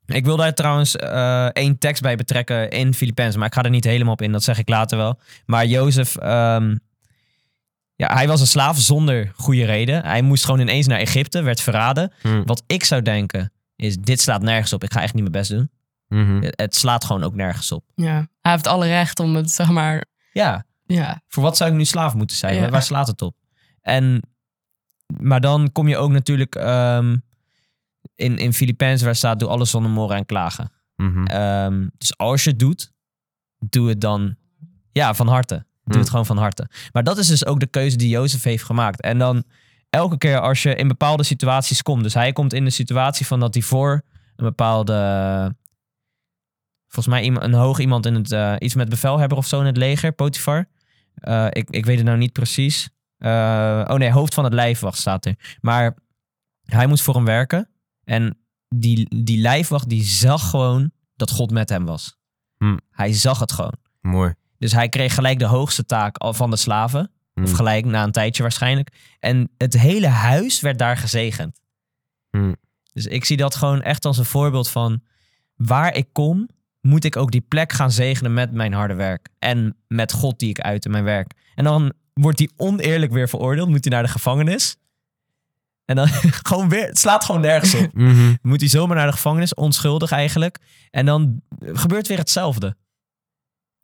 ik wil daar trouwens eh, één tekst bij betrekken in Filippenzen, maar ik ga er niet helemaal op in, dat zeg ik later wel. Maar Jozef, ehm, ja, hij was een slaaf zonder goede reden. Hij moest gewoon ineens naar Egypte, werd verraden.
Hm.
Wat ik zou denken is, dit slaat nergens op, ik ga echt niet mijn best doen.
Mhm.
Het- Het slaat gewoon ook nergens op.
Ja. Hij heeft alle recht om het, zeg maar,
Ja,
ja.
voor wat zou ik nu slaaf moeten zijn?
Ja.
Waar slaat het op? En, maar dan kom je ook natuurlijk ehm, in, in Filippenzen waar staat, doe alles zonder morren en klagen.
Mhm.
Ehm, dus als je het doet, doe het dan ja, van harte. Doe het gewoon van harte. Maar dat is dus ook de keuze die Jozef heeft gemaakt. En dan elke keer als je in bepaalde situaties komt. Dus hij komt in de situatie van dat hij voor een bepaalde... Volgens mij een hoog iemand in het... eh, iets met bevelhebber of zo in het leger, Potifar. Eh, ik, ik weet het nou niet precies. Eh, oh nee, hoofd van het lijfwacht staat er. Maar hij moest voor hem werken. En die, die lijfwacht die zag gewoon dat God met hem was.
Hmm.
Hij zag het gewoon.
Mooi.
Dus hij kreeg gelijk de hoogste taak van de slaven. Of
Hmm.
gelijk na een tijdje waarschijnlijk. En het hele huis werd daar gezegend.
Hmm.
Dus ik zie dat gewoon echt als een voorbeeld van waar ik kom, moet ik ook die plek gaan zegenen met mijn harde werk. En met God die ik uit in mijn werk. En dan wordt hij oneerlijk weer veroordeeld. Moet hij naar de gevangenis. En dan gewoon weer, het slaat gewoon nergens op.
Mhm.
Moet hij zomaar naar de gevangenis, onschuldig eigenlijk. En dan gebeurt weer hetzelfde.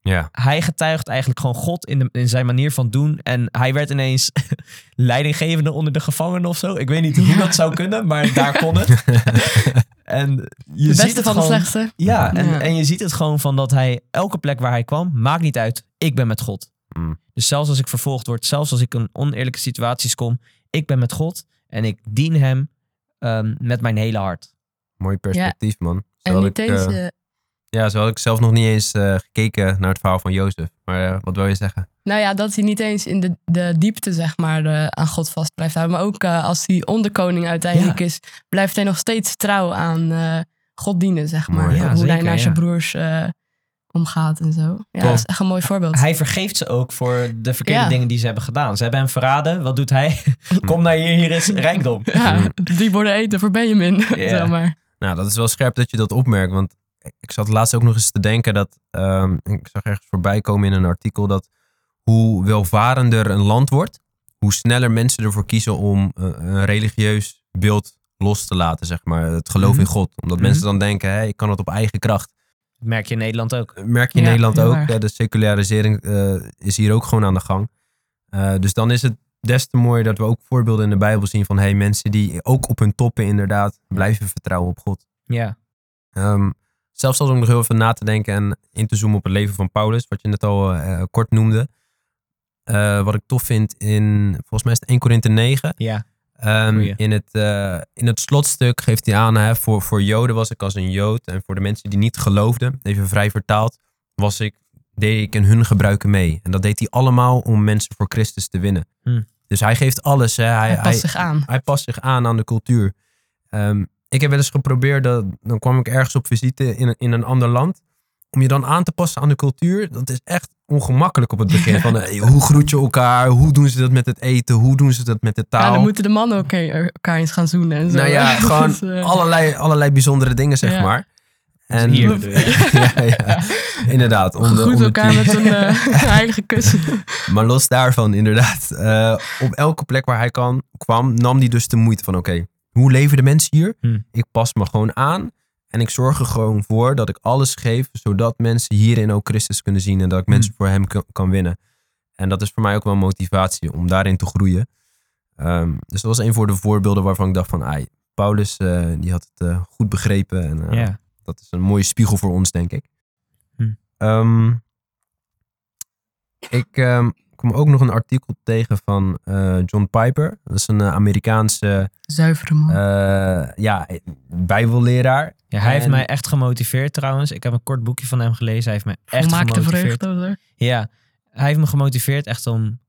Ja.
Hij getuigt eigenlijk gewoon God in, de, in zijn manier van doen. En hij werd ineens leidinggevende onder de gevangenen of zo. Ik weet niet hoe dat zou kunnen, maar daar kon het. En je
De
ziet
beste
het
van de
gewoon,
slechtste.
Ja, en,
Ja.
en je ziet het gewoon van dat hij elke plek waar hij kwam, maakt niet uit. Ik ben met God.
Mm.
Dus zelfs als ik vervolgd word, zelfs als ik in oneerlijke situaties kom, ik ben met God en ik dien hem ehm, met mijn hele hart.
Mooi perspectief, man. Zo
En
ik,
eens...
eh,
eh,
ja, zo had ik zelf nog niet eens eh, gekeken naar het verhaal van Jozef. Maar eh, wat wil je zeggen?
Nou ja, dat hij niet eens in de, de diepte, zeg maar, aan God vast blijft houden. Maar ook eh, als hij onderkoning uiteindelijk
Ja.
is, blijft hij nog steeds trouw aan eh, God dienen, zeg maar.
Mooi.
Ja,
Hoe hij naar
ja.
zijn broers eh, omgaat en zo. Ja,
Top.
dat is echt een mooi voorbeeld.
Hij vergeeft ze ook voor de verkeerde
Ja.
dingen die ze hebben gedaan. Ze hebben hem verraden. Wat doet hij? Kom naar hier, hier is rijkdom.
Ja, die worden eten voor Benjamin,
Ja.
zeg maar.
Nou, dat is wel scherp dat je dat opmerkt. Want ik zat laatst ook nog eens te denken dat... ehm, ik zag ergens voorbij komen in een artikel dat... hoe welvarender een land wordt... hoe sneller mensen ervoor kiezen om eh, een religieus beeld los te laten, zeg maar. Het geloof
Mhm.
in God. Omdat
Mhm.
mensen dan denken, hé, ik kan het op eigen kracht.
Dat merk je in Nederland ook.
Merk je in
Ja,
Nederland ook.
erg.
Ja, de secularisering eh, is hier ook gewoon aan de gang. Eh, dus dan is het des te mooier dat we ook voorbeelden in de Bijbel zien van hey, mensen die ook op hun toppen inderdaad blijven vertrouwen op God.
Ja.
Ehm, zelfs als om nog heel even na te denken en in te zoomen op het leven van Paulus, wat je net al eh, kort noemde. Eh, wat ik tof vind in, volgens mij is het 1 Korinthe 9.
Ja.
Ehm, in, het, eh, in het slotstuk geeft hij aan, hè, voor, voor Joden was ik als een Jood. En voor de mensen die niet geloofden, even vrij vertaald, was ik, deed ik in hun gebruiken mee. En dat deed hij allemaal om mensen voor Christus te winnen.
Hm.
Dus hij geeft alles. Hè. Hij,
Hij past zich aan.
hij past zich aan aan de cultuur. Ehm, ik heb wel eens geprobeerd, dat, dan kwam ik ergens op visite in in een ander land. Om je dan aan te passen aan de cultuur, dat is echt ongemakkelijk op het begin. Van, eh, hoe groet je elkaar? Hoe doen ze dat met het eten? Hoe doen ze dat met de taal?
Ja, dan moeten de mannen ook eh, elkaar eens gaan zoenen en zo.
nou ja, gewoon
Dus, eh,
allerlei, allerlei bijzondere dingen, zeg
Ja.
maar. En,
Hier
ja, ja, inderdaad. Om de-
Goed elkaar met een eh, heilige kus.
Maar los daarvan, inderdaad. eh, op elke plek waar hij kan, kwam, nam hij dus de moeite van: oké, hoe leven de mensen hier?
Hmm.
Ik pas me gewoon aan. En ik zorg er gewoon voor dat ik alles geef, zodat mensen hierin ook Christus kunnen zien en dat ik mensen voor hem kan, winnen. En dat is voor mij ook wel een motivatie om daarin te groeien. Ehm, dus dat was een voor de voorbeelden waarvan ik dacht van, ai, Paulus eh, die had het eh, goed begrepen. En eh, dat is een mooie spiegel voor ons, denk ik.
Hm.
Ehm, Ik ehm, kom ook nog een artikel tegen van eh, John Piper. Dat is een eh, Amerikaanse
Zuivere man.
eh, ja, bijbelleraar.
Ja, hij heeft mij echt gemotiveerd trouwens. Ik heb een kort boekje van hem gelezen. Hij heeft mij echt
Volmaakte
gemotiveerd.
vreugde.
Ja, hij heeft me gemotiveerd echt om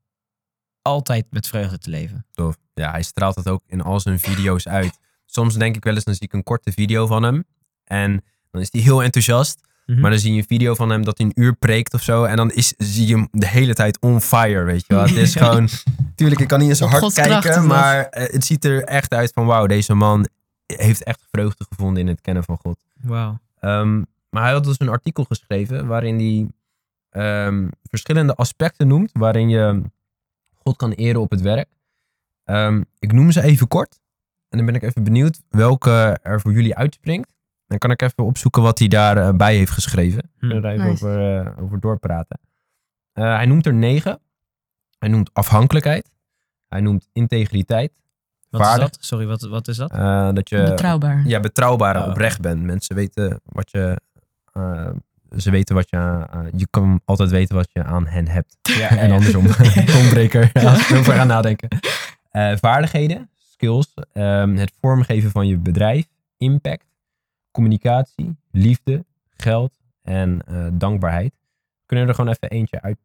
altijd met vreugde te leven.
Tof. Ja, hij straalt dat ook in al zijn video's uit. Soms denk ik wel eens, dan zie ik een korte video van hem. En dan is hij heel enthousiast.
Mhm.
Maar dan zie je een video van hem dat hij een uur preekt of zo. En dan is, zie je hem de hele tijd on fire, weet je wel. Het is
Ja.
gewoon... Tuurlijk, ik kan niet hart
Gods kracht
kijken. Maar eh, het ziet er echt uit van... Wauw, deze man heeft echt vreugde gevonden in het kennen van God.
Wauw.
Ehm, maar hij had dus een artikel geschreven waarin hij ehm, verschillende aspecten noemt waarin je God kan eren op het werk. Ehm, ik noem ze even kort en dan ben ik even benieuwd welke er voor jullie uitspringt. Dan kan ik even opzoeken wat hij daarbij bij heeft geschreven. We kunnen daar even
Nice.
over, eh, over doorpraten. Eh, hij noemt er negen. Hij noemt afhankelijkheid. Hij noemt integriteit.
Wat is dat? Sorry, wat, wat is dat?
Eh, dat je
Betrouwbaar.
ja, betrouwbaar en
Oh.
oprecht bent. Mensen weten wat je. eh, ze weten wat je. je kan altijd weten wat je aan hen hebt.
Ja,
en andersom. Tombreker. Ja, erover gaan nadenken. Eh, vaardigheden, skills. ehm, het vormgeven van je bedrijf. Impact. Communicatie. Liefde. Geld. En eh, dankbaarheid. Kunnen we er gewoon even eentje uit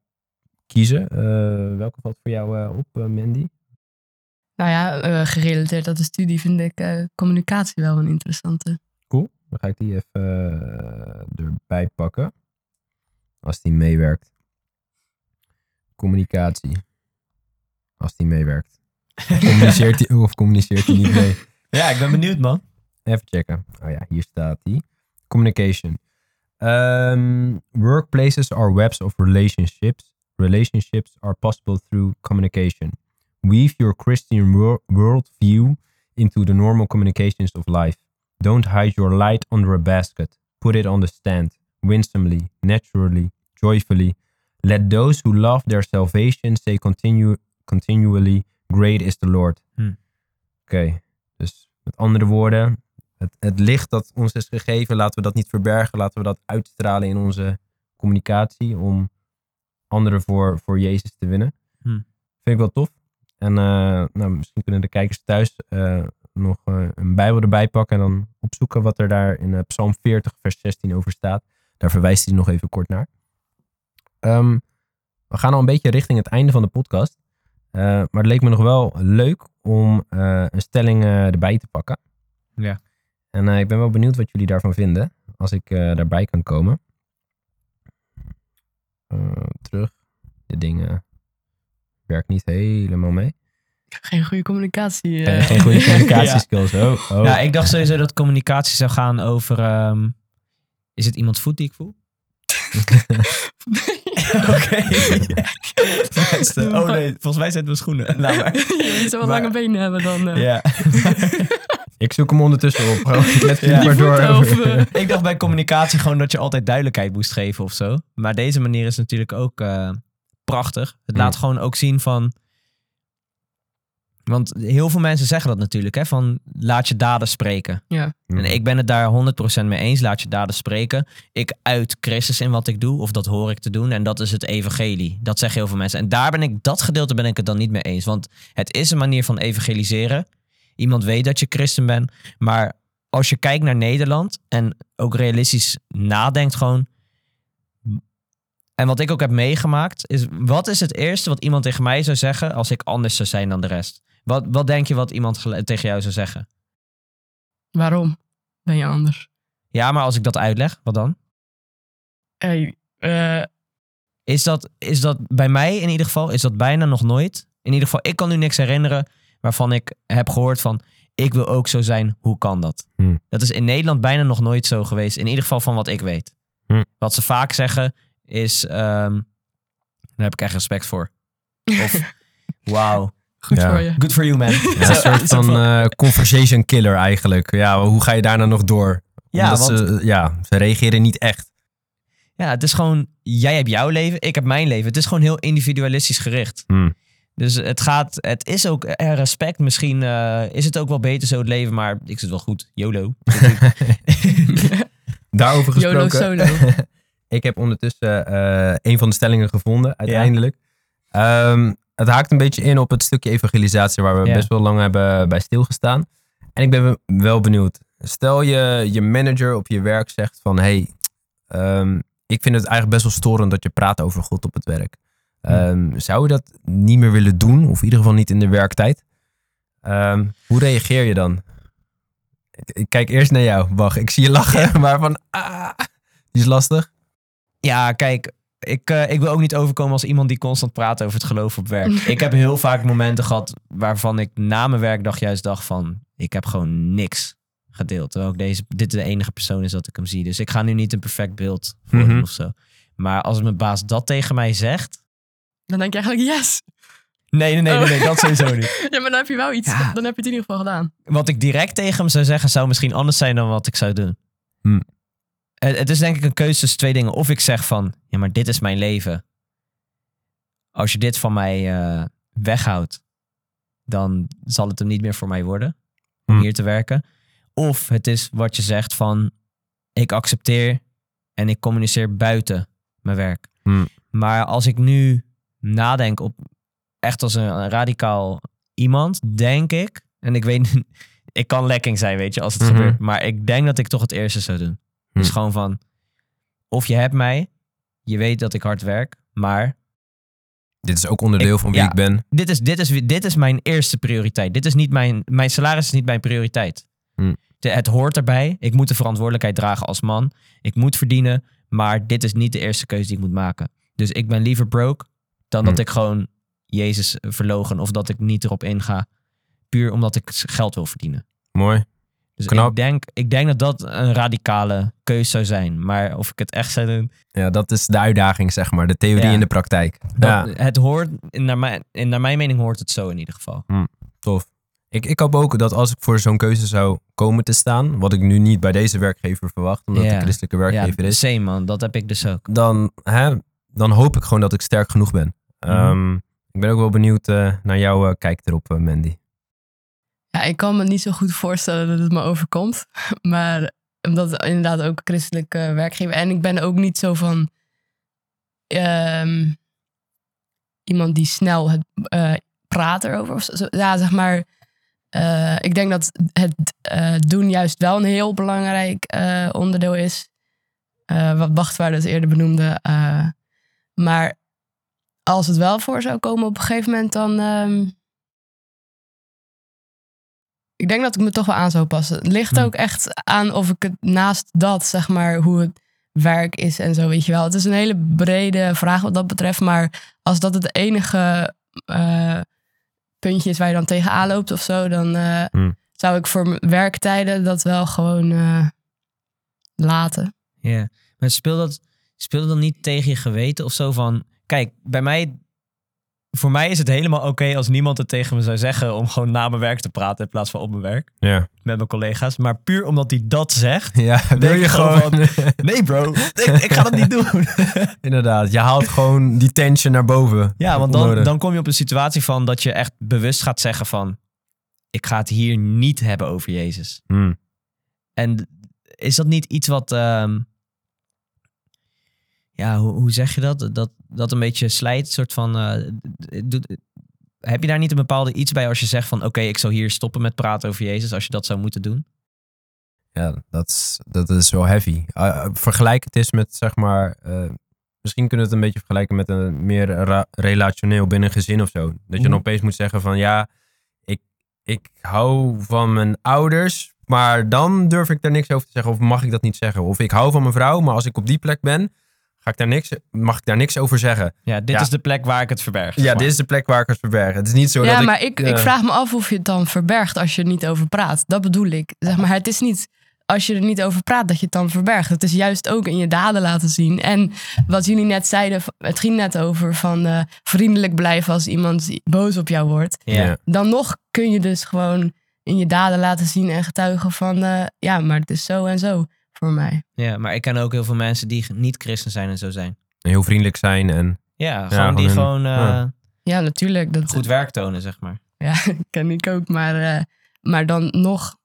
kiezen? Eh, welke valt voor jou eh, op, eh, Mandy?
Nou ja, eh, gerelateerd aan de studie vind ik eh, communicatie wel een interessante.
Cool. Dan ga ik die even erbij pakken. Als die meewerkt. Communicatie. Als die meewerkt. Communiceert hij of communiceert hij niet mee?
Ja, ik ben benieuwd, man.
Even checken. Oh ja, hier staat die. Communication. Um, workplaces are webs of relationships. Relationships are possible through communication. Weave your Christian wor- worldview into the normal communications of life. Don't hide your light under a basket. Put it on the stand, winsomely, naturally, joyfully. Let those who love their salvation say continually, Great is the Lord.
Hmm.
Oké, dus met andere woorden, het, het licht dat ons is gegeven, laten we dat niet verbergen. Laten we dat uitstralen in onze communicatie om anderen voor, voor Jezus te winnen.
Hmm.
Vind ik wel tof. En eh, nou, misschien kunnen de kijkers thuis eh, nog eh, een Bijbel erbij pakken en dan opzoeken wat er daar in Psalm 40, vers 16 over staat. Daar verwijst hij nog even kort naar. Ehm, we gaan al een beetje richting het einde van de podcast. Maar het leek me nog wel leuk om een stelling erbij te pakken.
Ja.
En eh, ik ben wel benieuwd wat jullie daarvan vinden. Als ik eh, daarbij kan komen. Eh, terug. De dingen werkt niet helemaal mee.
Geen goede communicatie.
Eh,
eh.
geen goede communicatieskills. Oh, oh.
Ja, ik dacht sowieso dat communicatie zou gaan over... ehm, is het iemands voet die ik voel? Oké. oh nee, volgens mij zijn het mijn schoenen. Laat maar.
Je moet zo wat
Maar-
lange benen hebben dan. eh.
Ja.
Ik zoek hem ondertussen op. Gewoon, ik let
Ja.
ja. maar door.
Eh,
ik dacht bij communicatie gewoon dat je altijd duidelijkheid moest geven of zo. Maar deze manier is natuurlijk ook eh, prachtig. Het laat
Mm.
gewoon ook zien van... Want heel veel mensen zeggen dat natuurlijk, hè, van laat je daden spreken.
ja.
En ik ben het daar 100% mee eens. Laat je daden spreken. Ik uit Christus in wat ik doe, of dat hoor ik te doen. En dat is het evangelie. Dat zeggen heel veel mensen. En daar ben ik, dat gedeelte ben ik het dan niet mee eens. Want het is een manier van evangeliseren. Iemand weet dat je christen bent. Maar als je kijkt naar Nederland en ook realistisch nadenkt gewoon. En wat ik ook heb meegemaakt, is wat is het eerste wat iemand tegen mij zou zeggen als ik anders zou zijn dan de rest? Wat, wat denk je wat iemand tegen jou zou zeggen?
Waarom ben je anders?
Ja, maar als ik dat uitleg, wat dan?
Hey, eh,
Is dat, is dat bij mij in ieder geval, is dat bijna nog nooit. In ieder geval, ik kan nu niks herinneren waarvan ik heb gehoord van, ik wil ook zo zijn, hoe kan dat?
Hmm.
Dat is in Nederland bijna nog nooit zo geweest, in ieder geval van wat ik weet.
Hmm.
Wat ze vaak zeggen is, ehm, daar heb ik echt respect voor. Of, wauw,
goed
Ja.
voor je.
good for you man.
Ja, een soort van eh, conversation killer eigenlijk. Ja, hoe ga je daarna nog door?
Ja, want-
ze, ja, ze reageren niet echt.
Ja, het is gewoon, jij hebt jouw leven, ik heb mijn leven. Het is gewoon heel individualistisch gericht.
Hmm.
Dus het gaat, het is ook er respect. Misschien eh, is het ook wel beter zo het leven, maar ik zit wel goed. YOLO.
Daarover
YOLO
gesproken.
solo.
Ik heb ondertussen eh, een van de stellingen gevonden, uiteindelijk. Ehm, het haakt een beetje in op het stukje evangelisatie waar we
Ja.
best wel lang hebben bij stilgestaan. En ik ben wel benieuwd. Stel je je manager op je werk zegt van... hey, ehm, ik vind het eigenlijk best wel storend dat je praat over God op het werk. Ehm, Zou je dat niet meer willen doen? Of in ieder geval niet in de werktijd? Ehm, hoe reageer je dan? Ik, ik kijk eerst naar jou. Wacht, ik zie je lachen, maar van... Ah, die is lastig.
Ja, kijk, ik, eh, ik wil ook niet overkomen als iemand die constant praat over het geloof op werk. ik heb heel vaak momenten gehad waarvan ik na mijn werkdag juist dacht van... ik heb gewoon niks gedeeld. Terwijl ik deze, dit de enige persoon is dat ik hem zie. Dus ik ga nu niet een perfect beeld
Mhm.
of zo. Maar als mijn baas dat tegen mij zegt...
Dan denk je eigenlijk, yes.
Nee, nee, nee, nee, nee, dat sowieso niet.
Ja, maar dan heb je wel iets.
Ja.
Dan heb je het in ieder geval gedaan.
Wat ik direct tegen hem zou zeggen zou misschien anders zijn dan wat ik zou doen.
Hmm.
Het, het is denk ik een keuze tussen twee dingen. Of ik zeg van, ja, maar dit is mijn leven. Als je dit van mij eh, weghoudt, dan zal het hem niet meer voor mij worden om
Hmm.
hier te werken. Of het is wat je zegt van, ik accepteer en ik communiceer buiten mijn werk.
Hmm.
Maar als ik nu nadenk op echt als een, radicaal iemand, denk ik, en ik weet, ik kan lekking zijn, weet je, als het
Mhm.
gebeurt, maar ik denk dat ik toch het eerste zou doen. Dus
Hmm.
gewoon van, of je hebt mij, je weet dat ik hard werk, maar
Dit is ook onderdeel
Ik-
van wie
ja.
ik ben.
dit is, dit, is, dit is mijn eerste prioriteit. Dit is niet mijn, mijn salaris is niet mijn prioriteit. De- het hoort erbij. Ik moet de verantwoordelijkheid dragen als man. Ik moet verdienen, maar dit is niet de eerste keuze die ik moet maken. Dus ik ben liever broke dan dat
Hmm.
ik gewoon Jezus verlogen of dat ik niet erop inga. Puur omdat ik geld wil verdienen.
Mooi.
Dus
Knap.
ik denk, ik denk dat dat een radicale keuze zou zijn. Maar of ik het echt zou doen,
Ja, dat is de uitdaging, zeg maar. De theorie
Ja.
in de praktijk. Ja,
dat, het hoort, naar mijn, in- naar mijn mening hoort het zo in ieder geval.
tof. Ik, ik hoop ook dat als ik voor zo'n keuze zou komen te staan, wat ik nu niet bij deze werkgever verwacht, omdat
Ja.
een christelijke werkgever
ja,
is,
same man, dat heb ik dus ook.
dan, hè, dan hoop ik gewoon dat ik sterk genoeg ben.
Mhm.
Ehm, ik ben ook wel benieuwd eh, naar jouw eh, kijk erop, eh, Mandy.
Ja, ik kan me niet zo goed voorstellen dat het me overkomt. Maar omdat het inderdaad ook christelijke werkgever. En ik ben ook niet zo van ehm, iemand die snel het praat erover. Of zo. Ja, zeg maar. ik denk dat het doen juist wel een heel belangrijk onderdeel is. Wat Wachtwaarde dus eerder benoemde. maar als het wel voor zou komen op een gegeven moment, dan. ehm, ik denk dat ik me toch wel aan zou passen. Het ligt
Hmm.
ook echt aan of ik het naast dat, zeg maar, hoe het werk is en zo, weet je wel. Het is een hele brede vraag wat dat betreft. Maar als dat het enige eh, puntje is waar je dan tegenaan loopt of zo, dan eh,
Hmm.
zou ik voor werktijden dat wel gewoon eh, laten.
Ja, maar speel dat, speel dat dan niet tegen je geweten of zo van... Kijk, bij mij... Voor mij is het helemaal oké als niemand het tegen me zou zeggen... om gewoon na mijn werk te praten in plaats van op mijn werk.
Ja,
Met mijn collega's. Maar puur omdat hij dat zegt...
ja wil je
gewoon
gewoon...
Nee bro, ik, ik ga dat niet doen.
Inderdaad, je haalt gewoon die tension naar boven.
ja, want dan, dan kom je op een situatie van... dat je echt bewust gaat zeggen van... ik ga het hier niet hebben over Jezus.
Hmm.
En is dat niet iets wat. ehm, ja, hoe, hoe zeg je dat? dat? Dat een beetje slijt, soort van. eh, heb je daar niet een bepaalde iets bij als je zegt van oké, ik zou hier stoppen met praten over Jezus, als je dat zou moeten doen?
Ja, dat is, dat is wel heavy. Uh, vergelijk het eens met, zeg maar, uh, misschien kunnen we het een beetje vergelijken met een meer relationeel binnen een gezin of zo. Dat je
Mhm.
dan opeens moet zeggen van ja, ik, ik hou van mijn ouders, maar dan durf ik daar niks over te zeggen of mag ik dat niet zeggen. Of ik hou van mijn vrouw, maar als ik op die plek ben, ga ik daar niks, mag ik daar niks over zeggen.
Ja, dit
Ja.
is de plek waar ik het verberg.
Ja,
maar.
dit is de plek waar ik het verberg. Het is niet zo
ja,
dat
maar
ik...
ik, ik
eh,
vraag me af of je het dan verbergt als je er niet over praat. Dat bedoel ik. Zeg maar, het is niet als je er niet over praat dat je het dan verbergt. Het is juist ook in je daden laten zien. En wat jullie net zeiden, het ging net over van eh, vriendelijk blijven als iemand boos op jou wordt.
Ja.
ja.
Dan nog kun je dus gewoon in je daden laten zien en getuigen van eh, ja, maar het is zo en zo voor mij.
ja, maar ik ken ook heel veel mensen die niet christen zijn en zo zijn.
Heel vriendelijk zijn en...
Ja, gewoon die
gewoon
gewoon eh,
ja.
Ja, natuurlijk. Dat,
goed werk tonen, zeg maar.
Ja, ken ik ook. Maar, eh, maar dan nog,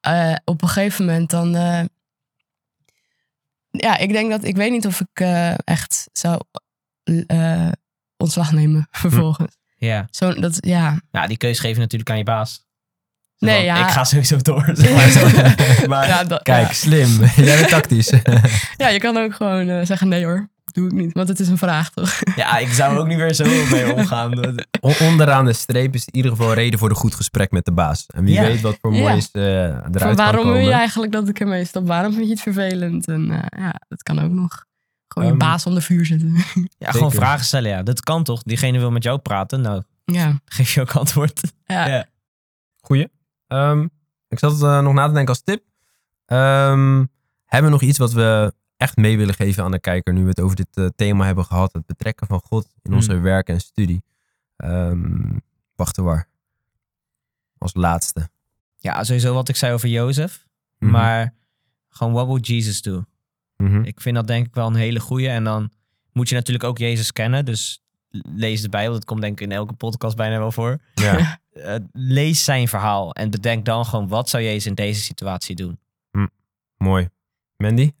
eh, op een gegeven moment dan... eh, ja, ik denk dat ik weet niet of ik eh, echt zou eh, ontslag nemen vervolgens.
Ja.
Zo, dat, ja.
ja, die keus geef je natuurlijk aan je baas.
Nee,
van,
ja.
Ik ga sowieso door. zeg maar zo. maar
ja, dat-
Kijk,
ja.
slim. Jij bent tactisch.
Ja, je kan ook gewoon eh, zeggen nee hoor, doe ik niet. Want het is een vraag toch?
ja, ik zou er ook niet weer zo mee omgaan.
Onderaan de streep is in ieder geval reden voor een goed gesprek met de baas. En wie
Ja.
weet wat voor
Ja.
moois eh eruit
Van waarom wil je eigenlijk dat ik ermee stop? Waarom vind je het vervelend? En eh, ja, dat kan ook nog. Gewoon je
Ehm,
baas onder vuur zetten.
Ja, gewoon vragen stellen. Ja, dat kan toch? Diegene wil met jou praten. Nou,
ja.
geef je ook antwoord.
Ja.
Ja.
Goeie. Ehm, ik zat eh, nog na te denken als tip. Ehm, hebben we nog iets wat we echt mee willen geven aan de kijker nu we het over dit eh, thema hebben gehad? Het betrekken van God in onze
Hmm.
werk en studie. Ehm wachten waar. Als laatste.
ja, sowieso wat ik zei over Jozef.
Mhm.
Maar gewoon, what would Jesus do?
Mhm.
Ik vind dat denk ik wel een hele goeie. En dan moet je natuurlijk ook Jezus kennen. Dus lees de Bijbel. Dat komt denk ik in elke podcast bijna wel voor.
Ja.
Eh, lees zijn verhaal. En bedenk dan gewoon, wat zou Jezus in deze situatie doen?
Mooi. Mandy?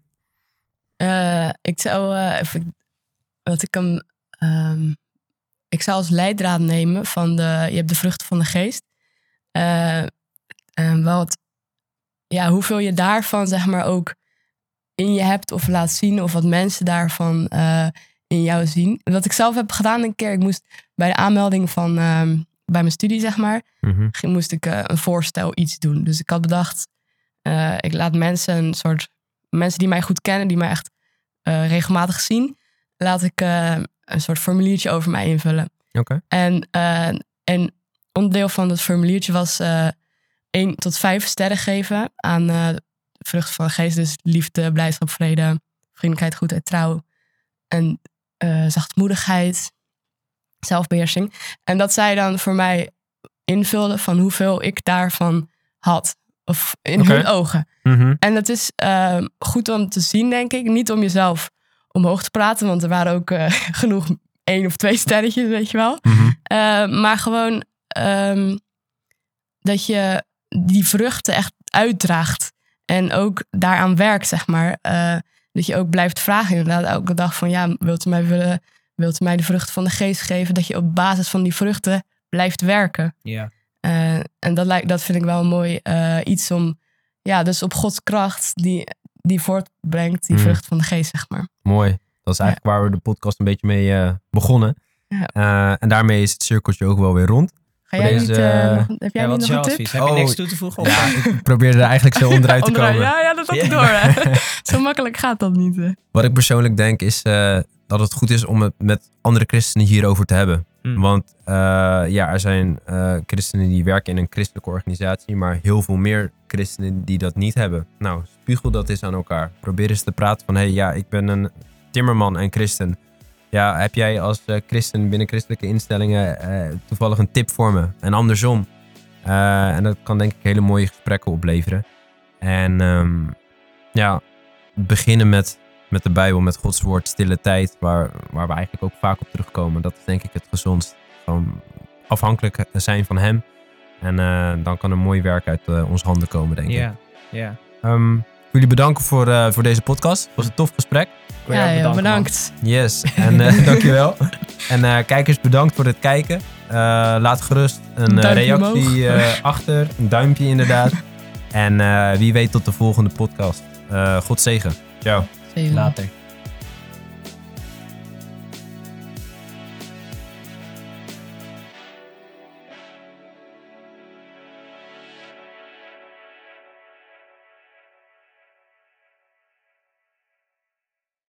Eh, ik zou eh, even. Wat ik kan. ehm, ik zou als leidraad nemen van de. Je hebt de vruchten van de geest. Eh, en wat. Ja, hoeveel je daarvan zeg maar ook in je hebt of laat zien. Of wat mensen daarvan eh, in jou zien. Wat ik zelf heb gedaan een keer. Ik moest bij de aanmelding van. ehm, bij mijn studie zeg maar.
Mhm.
moest ik eh, een voorstel iets doen. Dus ik had bedacht, eh, ik laat mensen een soort mensen die mij goed kennen, die mij echt eh, regelmatig zien, laat ik een soort formuliertje over mij invullen.
Oké.
En, en onderdeel van dat formuliertje was eh 1 tot 5 sterren geven aan vruchten van de geest. Dus liefde, blijdschap, vrede, vriendelijkheid, goedheid, trouw en eh, zachtmoedigheid, zelfbeheersing. En dat zij dan voor mij invulde van hoeveel ik daarvan had. Of in hun ogen.
Mhm.
En dat is eh, goed om te zien, denk ik. Niet om jezelf omhoog te praten, want er waren ook eh, genoeg één of twee sterretjes, weet je wel.
Mhm.
Eh, maar gewoon ehm, dat je die vruchten echt uitdraagt. En ook daaraan werkt, zeg maar. Dat je ook blijft vragen, inderdaad, elke dag van ja, wilt u mij willen, wilt u mij de vruchten van de geest geven? Dat je op basis van die vruchten blijft werken.
Ja.
Eh, en dat, lijkt, dat vind ik wel een mooi eh, iets om, ja, dus op Gods kracht die, die voortbrengt, die
Mm.
vrucht van de geest, zeg maar.
Mooi. Dat is eigenlijk waar we de podcast een beetje mee eh, begonnen.
Ja.
En daarmee is het cirkeltje ook wel weer rond.
Ga jij
deze,
niet, eh,
eh,
nog, heb jij
Ja,
niet nog een tip?
advies? Heb je
Oh,
niks toe te voegen?
Ja, ik probeerde er eigenlijk zo onderuit te komen.
Ja, ja, dat had ik door. Hè. Zo makkelijk gaat dat niet. hè.
Wat ik persoonlijk denk is eh, dat het goed is om het met andere christenen hierover te hebben.
Hmm.
Want eh, ja, er zijn eh, christenen die werken in een christelijke organisatie, maar heel veel meer christenen die dat niet hebben. Nou, spiegel dat eens aan elkaar. Probeer eens te praten van, hé, hey, ja, ik ben een timmerman en christen. Ja, heb jij als eh, christen binnen christelijke instellingen eh, toevallig een tip voor me? En andersom. Eh, en dat kan denk ik hele mooie gesprekken opleveren. En ehm, ja, beginnen met met de Bijbel, met Gods woord, stille tijd, waar, waar we eigenlijk ook vaak op terugkomen. Dat is denk ik het gezondst. Gewoon afhankelijk zijn van Hem. En dan kan er mooi werk uit onze handen komen, denk ik.
Ja, ja.
Ehm, ik wil jullie bedanken voor, voor deze podcast. Het was een tof gesprek.
Wil
Ja,
ook
ja,
bedanken, man?
bedankt.
Yes, en eh, dankjewel. En eh, kijkers, bedankt voor het kijken. Eh, laat gerust een reactie eh, achter. Een duimpje inderdaad. En eh, wie weet tot de volgende podcast. Eh God zegen. Ciao.
Later.